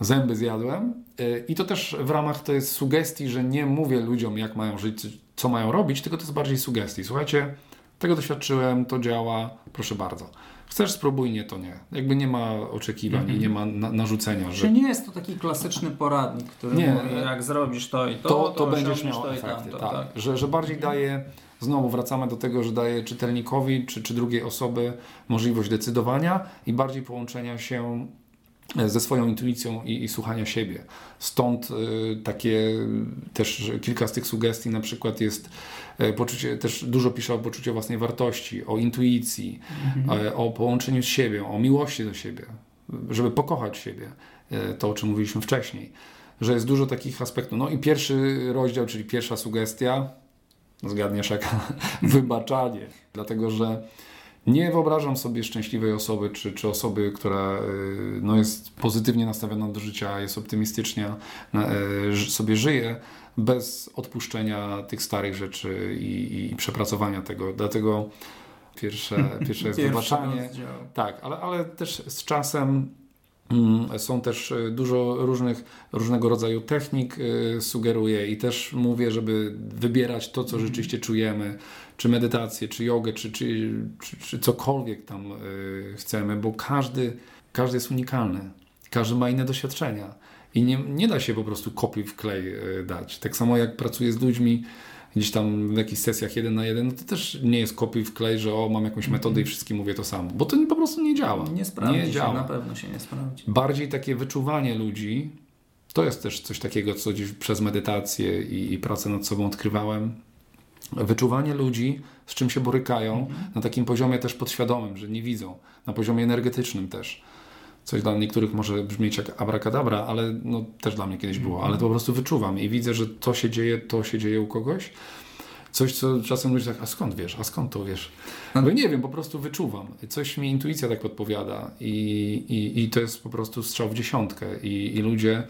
zęby zjadłem. Y, I to też w ramach to jest sugestii, że nie mówię ludziom, jak mają żyć, co mają robić, tylko to jest bardziej sugestii. Słuchajcie, tego doświadczyłem, to działa, proszę bardzo. Chcesz, spróbuj, nie, to nie. Jakby nie ma oczekiwań i nie ma na, narzucenia, że Czy nie jest to taki klasyczny poradnik, który Nie, mówi, jak zrobisz to i to, to, to, będziesz osiągniesz miał to efekty. tamto, tak. tak? Że, że bardziej daje, znowu wracamy do tego, że daje czytelnikowi czy, czy drugiej osoby możliwość decydowania i bardziej połączenia się ze swoją intuicją i, i słuchania siebie. Stąd y, takie też kilka z tych sugestii na przykład jest e, poczucie, też dużo pisze o poczuciu własnej wartości, o intuicji, e, o połączeniu z siebie, o miłości do siebie. żeby pokochać siebie. E, to, o czym mówiliśmy wcześniej. Że jest dużo takich aspektów. No i pierwszy rozdział, czyli pierwsza sugestia, zgadniesz jaka, [LAUGHS] wybaczanie. Dlatego, że nie wyobrażam sobie szczęśliwej osoby, czy, czy osoby, która y, no, jest pozytywnie nastawiona do życia, jest optymistycznie, y, sobie żyje, bez odpuszczenia tych starych rzeczy i, i przepracowania tego. Dlatego pierwsze, pierwsze [LAUGHS] jest wybaczanie. Tak, ale, ale też z czasem są też y, dużo różnych, różnego rodzaju technik sugeruję i też mówię, żeby wybierać to, co mhm. rzeczywiście czujemy czy medytację, czy jogę, czy, czy, czy, czy cokolwiek tam y, chcemy, bo każdy, każdy jest unikalny. Każdy ma inne doświadczenia. I nie, nie da się po prostu kopii w klej dać. Tak samo jak pracuję z ludźmi gdzieś tam w jakichś sesjach jeden na jeden, no to też nie jest kopiuj w klej, że o, mam jakąś mhm. metodę i wszystkim mówię to samo. Bo to po prostu nie działa. Nie sprawdzi nie się, działa. na pewno się nie sprawdzi. Bardziej takie wyczuwanie ludzi, to jest też coś takiego, co gdzieś przez medytację i, i pracę nad sobą odkrywałem wyczuwanie ludzi, z czym się borykają, mhm. na takim poziomie też podświadomym, że nie widzą, na poziomie energetycznym też. Coś dla niektórych może brzmieć jak abracadabra, ale no, też dla mnie kiedyś było, ale to po prostu wyczuwam i widzę, że to się dzieje, to się dzieje u kogoś. Coś, co czasem ludzie tak, a skąd wiesz, a skąd to wiesz? No nie wiem, po prostu wyczuwam. Coś mi intuicja tak podpowiada i, i, i to jest po prostu strzał w dziesiątkę i, i ludzie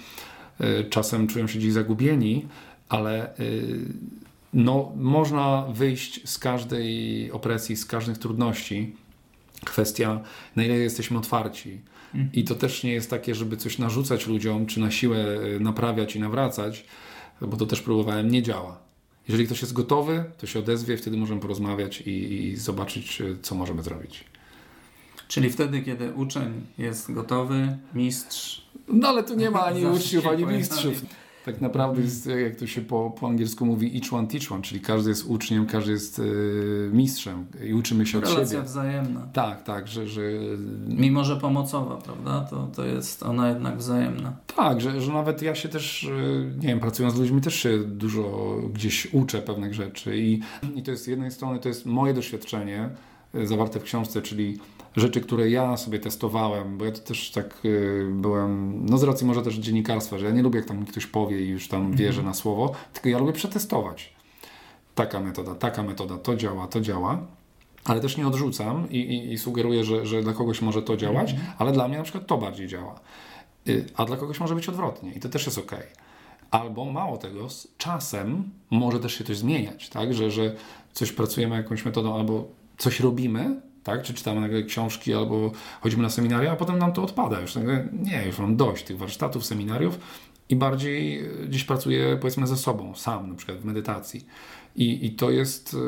y, czasem czują się gdzieś zagubieni, ale y, no, można wyjść z każdej opresji, z każdych trudności. Kwestia, na ile jesteśmy otwarci. I to też nie jest takie, żeby coś narzucać ludziom, czy na siłę e, naprawiać i nawracać, bo to też próbowałem, nie działa. Jeżeli ktoś jest gotowy, to się odezwie, wtedy możemy porozmawiać i, i zobaczyć, e, co możemy zrobić. Czyli wtedy, kiedy uczeń jest gotowy, mistrz. No ale tu nie ma ani uczniów, ani mistrzów. Tak naprawdę jest, jak to się po, po angielsku mówi, each one teach one, czyli każdy jest uczniem, każdy jest y, mistrzem i uczymy się Relacja od siebie. Relacja wzajemna. Tak, tak, że... że... Mimo, że pomocowa, prawda, to, to jest ona jednak wzajemna. Tak, że, że nawet ja się też, y, nie wiem, pracując z ludźmi też się dużo gdzieś uczę pewnych rzeczy i, i to jest z jednej strony, to jest moje doświadczenie zawarte w książce, czyli rzeczy, które ja sobie testowałem, bo ja to też tak y, byłem, no z racji może też dziennikarstwa, że ja nie lubię jak tam ktoś powie i już tam wierzę na słowo, tylko ja lubię przetestować. Taka metoda, taka metoda, to działa, to działa. Ale też nie odrzucam i, i, i sugeruję, że, że dla kogoś może to działać, mhm. ale dla mnie na przykład to bardziej działa. Y, a dla kogoś może być odwrotnie i to też jest ok. Albo mało tego, z czasem może też się coś zmieniać, tak? Że, że coś pracujemy jakąś metodą albo coś robimy, tak? Czy czytamy nagle książki, albo chodzimy na seminaria, a potem nam to odpada. Już nagle, nie, już mam dość tych warsztatów, seminariów i bardziej e, gdzieś pracuję powiedzmy ze sobą, sam, na przykład w medytacji. I, I to jest, e,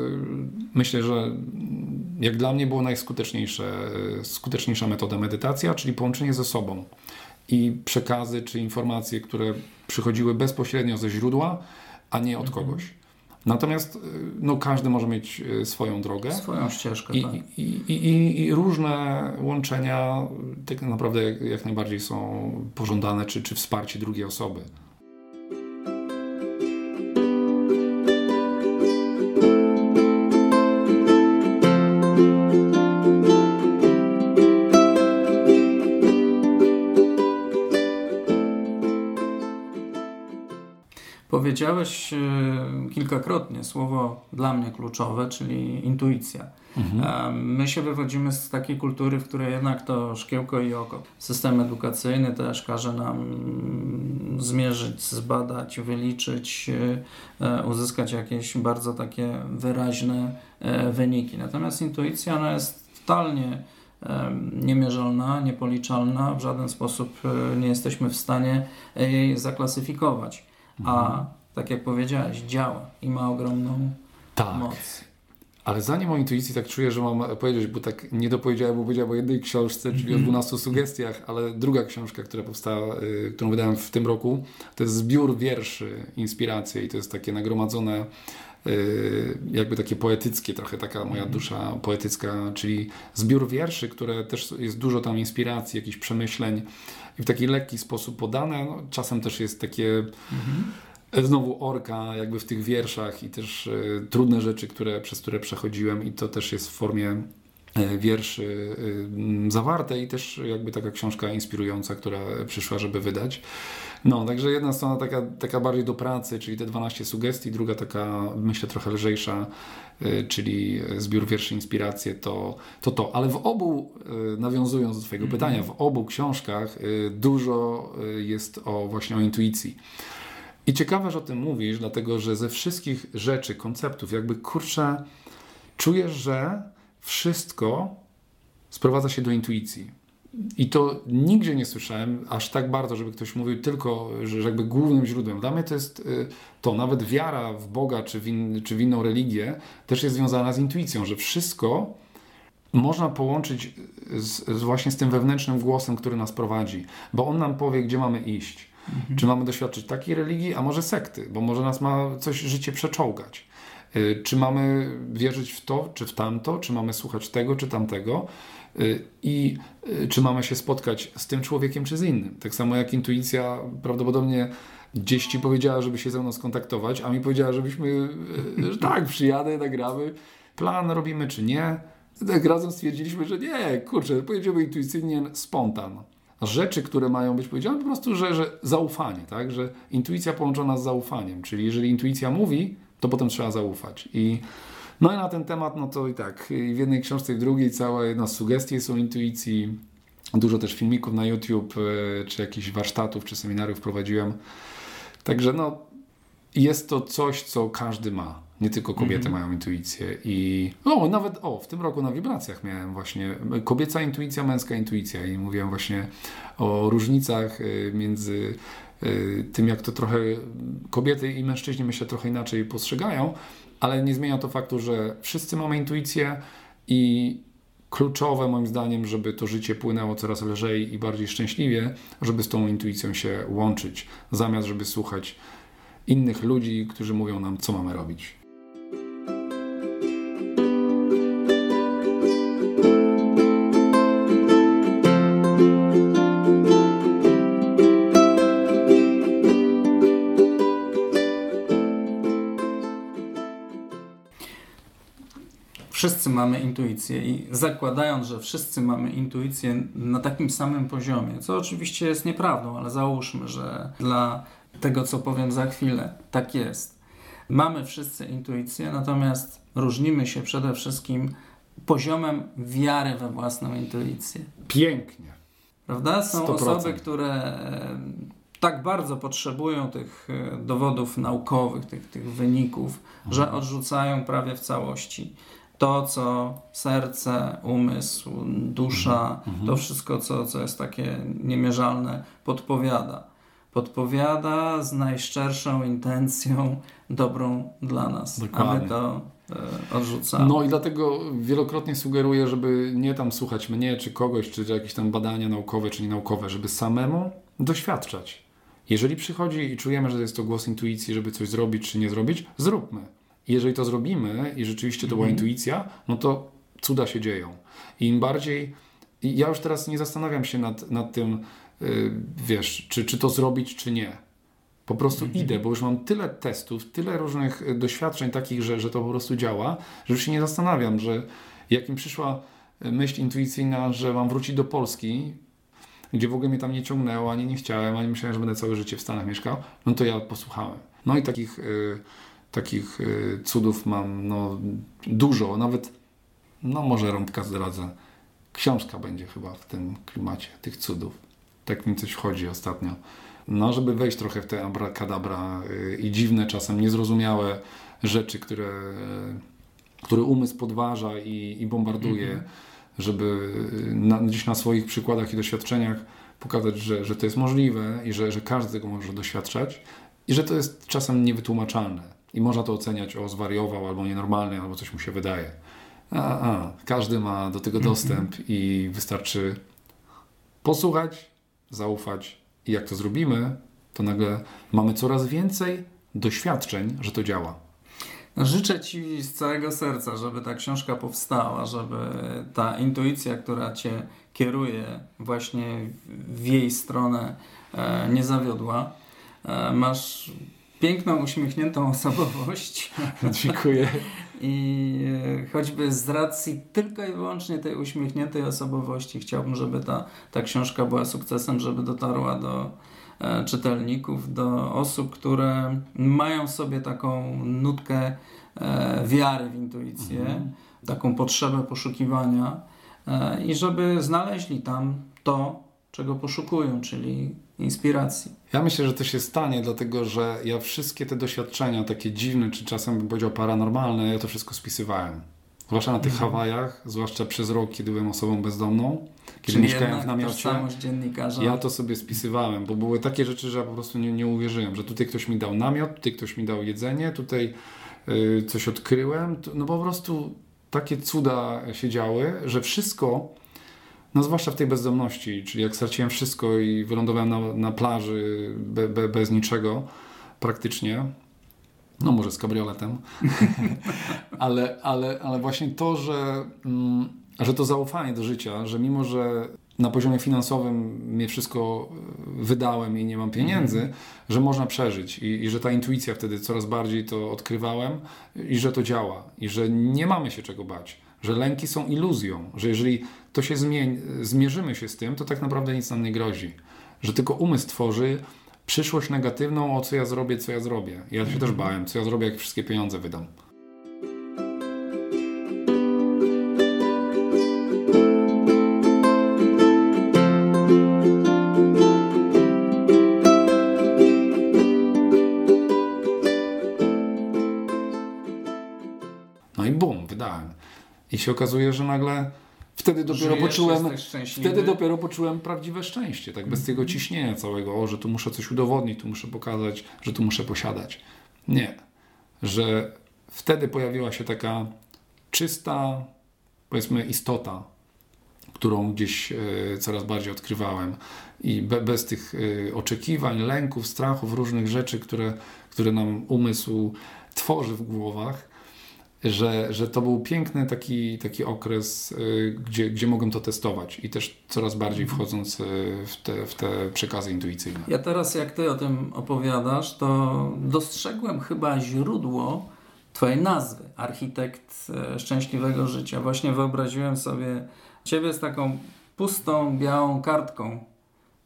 myślę, że jak dla mnie było najskuteczniejsze, e, skuteczniejsza metoda medytacja, czyli połączenie ze sobą i przekazy czy informacje, które przychodziły bezpośrednio ze źródła, a nie od mhm. kogoś. Natomiast y, no, każdy może mieć y, swoją drogę. Swoją ścieżkę. I, tak. i, i, i, różne łączenia tak naprawdę jak, jak najbardziej są pożądane, czy, czy wsparcie drugiej osoby. Powiedziałeś e, kilkakrotnie słowo dla mnie kluczowe, czyli intuicja. Mhm. E, my się wywodzimy z takiej kultury, w której jednak to szkiełko i oko. System edukacyjny też każe nam zmierzyć, zbadać, wyliczyć, e, uzyskać jakieś bardzo takie wyraźne wyniki. Natomiast intuicja no, jest totalnie niemierzalna, niepoliczalna, w żaden sposób nie jesteśmy w stanie jej zaklasyfikować. A mhm tak jak powiedziałeś, działa i ma ogromną tak. moc. Ale zanim o intuicji tak czuję, że mam powiedzieć, bo tak nie dopowiedziałem, bo powiedziałem o jednej książce, czyli o 12 mhm. sugestiach, ale druga książka, która powstała, y, którą wydałem w tym roku, to jest zbiór wierszy, inspiracje i to jest takie nagromadzone y, jakby takie poetyckie, trochę taka moja mhm. dusza poetycka, czyli zbiór wierszy, które też jest dużo tam inspiracji, jakichś przemyśleń i w taki lekki sposób podane. No, czasem też jest takie mhm znowu orka jakby w tych wierszach i też y, trudne rzeczy, które, przez które przechodziłem i to też jest w formie e, wierszy zawarte i też jakby taka książka inspirująca, która przyszła, żeby wydać. No, także jedna strona taka, taka bardziej do pracy, czyli te 12 sugestii, druga taka, myślę, trochę lżejsza, czyli zbiór wierszy Inspiracje, to to. to. Ale w obu, nawiązując do Twojego mm -hmm. pytania, w obu książkach dużo jest o właśnie o intuicji. I ciekawe, że o tym mówisz, dlatego że ze wszystkich rzeczy, konceptów, jakby kurczę, czujesz, że wszystko sprowadza się do intuicji. I to nigdzie nie słyszałem aż tak bardzo, żeby ktoś mówił tylko, że jakby głównym źródłem. Dla mnie to jest y, to, nawet wiara w Boga czy w, in, czy w inną religię też jest związana z intuicją, że wszystko można połączyć z, z właśnie z tym wewnętrznym głosem, który nas prowadzi, bo on nam powie, gdzie mamy iść. Mhm. Czy mamy doświadczyć takiej religii, a może sekty, bo może nas ma coś życie przeczołgać. Y, czy mamy wierzyć w to, czy w tamto, czy mamy słuchać tego, czy tamtego y, i y, czy mamy się spotkać z tym człowiekiem, czy z innym. Tak samo jak intuicja prawdopodobnie gdzieś ci powiedziała, żeby się ze mną skontaktować, a mi powiedziała, żebyśmy, że tak, przyjadę, nagramy, plan robimy, czy nie. Tak razem stwierdziliśmy, że nie, kurczę, pojedziemy intuicyjnie, spontan rzeczy, które mają być powiedziane, po prostu, że, że zaufanie, tak? że intuicja połączona z zaufaniem, czyli jeżeli intuicja mówi, to potem trzeba zaufać. I no i na ten temat, no to i tak, w jednej książce i w drugiej całe no, sugestie są intuicji, dużo też filmików na YouTube, e, czy jakichś warsztatów, czy seminariów prowadziłem. Także no, jest to coś, co każdy ma. Nie tylko kobiety mm -hmm. mają intuicję. I o, nawet o, w tym roku na wibracjach miałem właśnie kobieca intuicja, męska intuicja i mówiłem właśnie o różnicach y, między y, tym, jak to trochę kobiety i mężczyźni myślę trochę inaczej postrzegają, ale nie zmienia to faktu, że wszyscy mamy intuicję i kluczowe moim zdaniem, żeby to życie płynęło coraz lżej i bardziej szczęśliwie, żeby z tą intuicją się łączyć, zamiast żeby słuchać innych ludzi, którzy mówią nam, co mamy robić. Wszyscy mamy intuicję i zakładając, że wszyscy mamy intuicję na takim samym poziomie, co oczywiście jest nieprawdą, ale załóżmy, że dla tego, co powiem za chwilę, tak jest. Mamy wszyscy intuicję, natomiast różnimy się przede wszystkim poziomem wiary we własną intuicję. Pięknie. Prawda? Są 100%. osoby, które e, tak bardzo potrzebują tych e, dowodów naukowych, tych, tych wyników, mhm. że odrzucają prawie w całości to, co serce, umysł, dusza, mhm. to wszystko, co, co jest takie niemierzalne, podpowiada. Podpowiada z najszczerszą intencją dobrą dla nas, Dokładnie. aby to e, odrzucamy. No i dlatego wielokrotnie sugeruję, żeby nie tam słuchać mnie, czy kogoś, czy jakieś tam badania naukowe, czy nienaukowe, żeby samemu doświadczać. Jeżeli przychodzi i czujemy, że jest to głos intuicji, żeby coś zrobić, czy nie zrobić, zróbmy. Jeżeli to zrobimy i rzeczywiście to była mhm. intuicja, no to cuda się dzieją. I im bardziej. Ja już teraz nie zastanawiam się nad, nad tym, yy, wiesz, czy, czy to zrobić, czy nie. Po prostu mhm. idę, bo już mam tyle testów, tyle różnych y, doświadczeń takich, że, że to po prostu działa, że już się nie zastanawiam, że jak mi przyszła y, myśl intuicyjna, że mam wrócić do Polski, gdzie w ogóle mnie tam nie ciągnęło, ani nie chciałem, ani myślałem, że będę całe życie w Stanach mieszkał, no to ja posłuchałem. No i takich. Yy, takich y, cudów mam no, dużo, nawet, no może rąbka zdradzę. Książka będzie chyba w tym klimacie tych cudów. Tak mi coś wchodzi ostatnio. No, żeby wejść trochę w te abracadabra y, i dziwne, czasem niezrozumiałe rzeczy, które, które umysł podważa i, i bombarduje, mm -hmm. żeby na, gdzieś na swoich przykładach i doświadczeniach pokazać, że, że to jest możliwe i że, że każdy go może doświadczać i że to jest czasem niewytłumaczalne i można to oceniać, o zwariował albo nienormalny, albo coś mu się wydaje. A, a, każdy ma do tego dostęp i wystarczy posłuchać, zaufać i jak to zrobimy, to nagle mamy coraz więcej doświadczeń, że to działa. Życzę Ci z całego serca, żeby ta książka powstała, żeby ta intuicja, która Cię kieruje właśnie w jej stronę, e, nie zawiodła. E, masz piękną, uśmiechniętą osobowość. [LAUGHS] Dziękuję. I e, choćby z racji tylko i wyłącznie tej uśmiechniętej osobowości chciałbym, żeby ta, ta książka była sukcesem, żeby dotarła do e, czytelników, do osób, które mają w sobie taką nutkę e, wiary w intuicję, mhm. taką potrzebę poszukiwania i żeby znaleźli tam to, czego poszukują, czyli inspiracji. Ja myślę, że to się stanie, dlatego że ja wszystkie te doświadczenia, takie dziwne, czy czasem bym powiedział paranormalne, ja to wszystko spisywałem. Zwłaszcza na tych mhm. Hawajach, zwłaszcza przez rok, kiedy byłem osobą bezdomną, kiedy Czyli mieszkałem w namiocie. dziennikarza. Ja to sobie spisywałem, bo były takie rzeczy, że ja po prostu nie, nie uwierzyłem, że tutaj ktoś mi dał namiot, tutaj ktoś mi dał jedzenie, tutaj yy, coś odkryłem. No po prostu takie cuda się działy, że wszystko no zwłaszcza w tej bezdomności, czyli jak straciłem wszystko i wylądowałem na, na plaży be, be, bez niczego praktycznie, no może z kabrioletem, [LAUGHS] ale, ale, ale właśnie to, że, mm, że to zaufanie do życia, że mimo, że na poziomie finansowym mnie wszystko wydałem i nie mam pieniędzy, mm. że można przeżyć I, i że ta intuicja wtedy coraz bardziej to odkrywałem i że to działa i że nie mamy się czego bać że lęki są iluzją, że jeżeli to się zmierzymy się z tym, to tak naprawdę nic nam nie grozi. Że tylko umysł tworzy przyszłość negatywną, o co ja zrobię, co ja zrobię. Ja się też bałem, co ja zrobię, jak wszystkie pieniądze wydam. I się okazuje, że nagle wtedy dopiero Żyjesz, poczułem wtedy dopiero poczułem prawdziwe szczęście, tak bez tego mhm. ciśnienia całego, o, że tu muszę coś udowodnić, tu muszę pokazać, że tu muszę posiadać. Nie. Że wtedy pojawiła się taka czysta, powiedzmy, istota, którą gdzieś e, coraz bardziej odkrywałem. I be, bez tych e, oczekiwań, lęków, strachów, różnych rzeczy, które, które nam umysł tworzy w głowach, że, że to był piękny taki, taki okres, y, gdzie, gdzie mogłem to testować i też coraz bardziej wchodząc y, w te, w te przekazy intuicyjne. Ja teraz, jak Ty o tym opowiadasz, to dostrzegłem chyba źródło Twojej nazwy, architekt e, szczęśliwego życia. Właśnie wyobraziłem sobie Ciebie z taką pustą, białą kartką.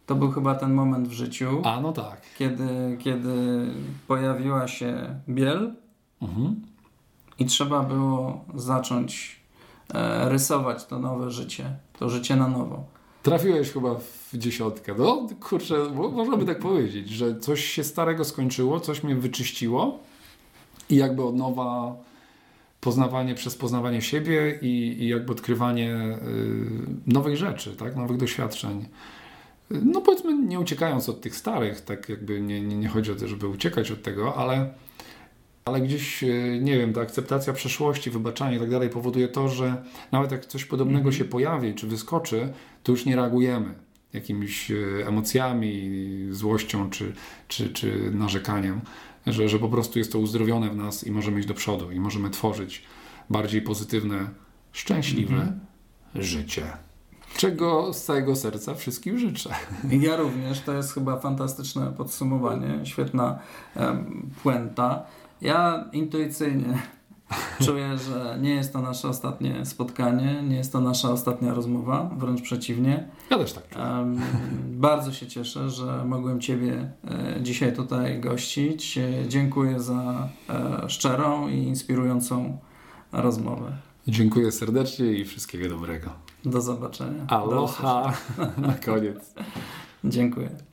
To był chyba ten moment w życiu. A, no tak. Kiedy, kiedy pojawiła się biel. Mhm i trzeba było zacząć e, rysować to nowe życie, to życie na nowo. Trafiłeś chyba w dziesiątkę. No kurczę, można by tak powiedzieć, że coś się starego skończyło, coś mnie wyczyściło i jakby od nowa poznawanie przez poznawanie siebie i, i jakby odkrywanie y, nowych rzeczy, tak? nowych doświadczeń. No powiedzmy, nie uciekając od tych starych, tak jakby nie, nie, nie chodzi o to, żeby uciekać od tego, ale ale gdzieś, e, nie wiem, ta akceptacja przeszłości, wybaczanie i tak dalej powoduje to, że nawet jak coś podobnego się pojawi czy wyskoczy, to już nie reagujemy jakimiś e, emocjami, złością czy, czy, czy narzekaniem, że, że po prostu jest to uzdrowione w nas i możemy iść do przodu i możemy tworzyć bardziej pozytywne, szczęśliwe -hmm. życie. Czego z całego serca wszystkim życzę. [LAUGHS] Ja również. To jest chyba fantastyczne podsumowanie, świetna um, puenta. Ja intuicyjnie [LAUGHS] czuję, że nie jest to nasze ostatnie spotkanie, nie jest to nasza ostatnia rozmowa, wręcz przeciwnie. Ja też tak. Um, bardzo się cieszę, że mogłem Ciebie e, dzisiaj tutaj gościć. E, dziękuję za e, szczerą i inspirującą rozmowę. Dziękuję serdecznie i wszystkiego dobrego. Do zobaczenia. Aloha [LAUGHS] na koniec. Dziękuję.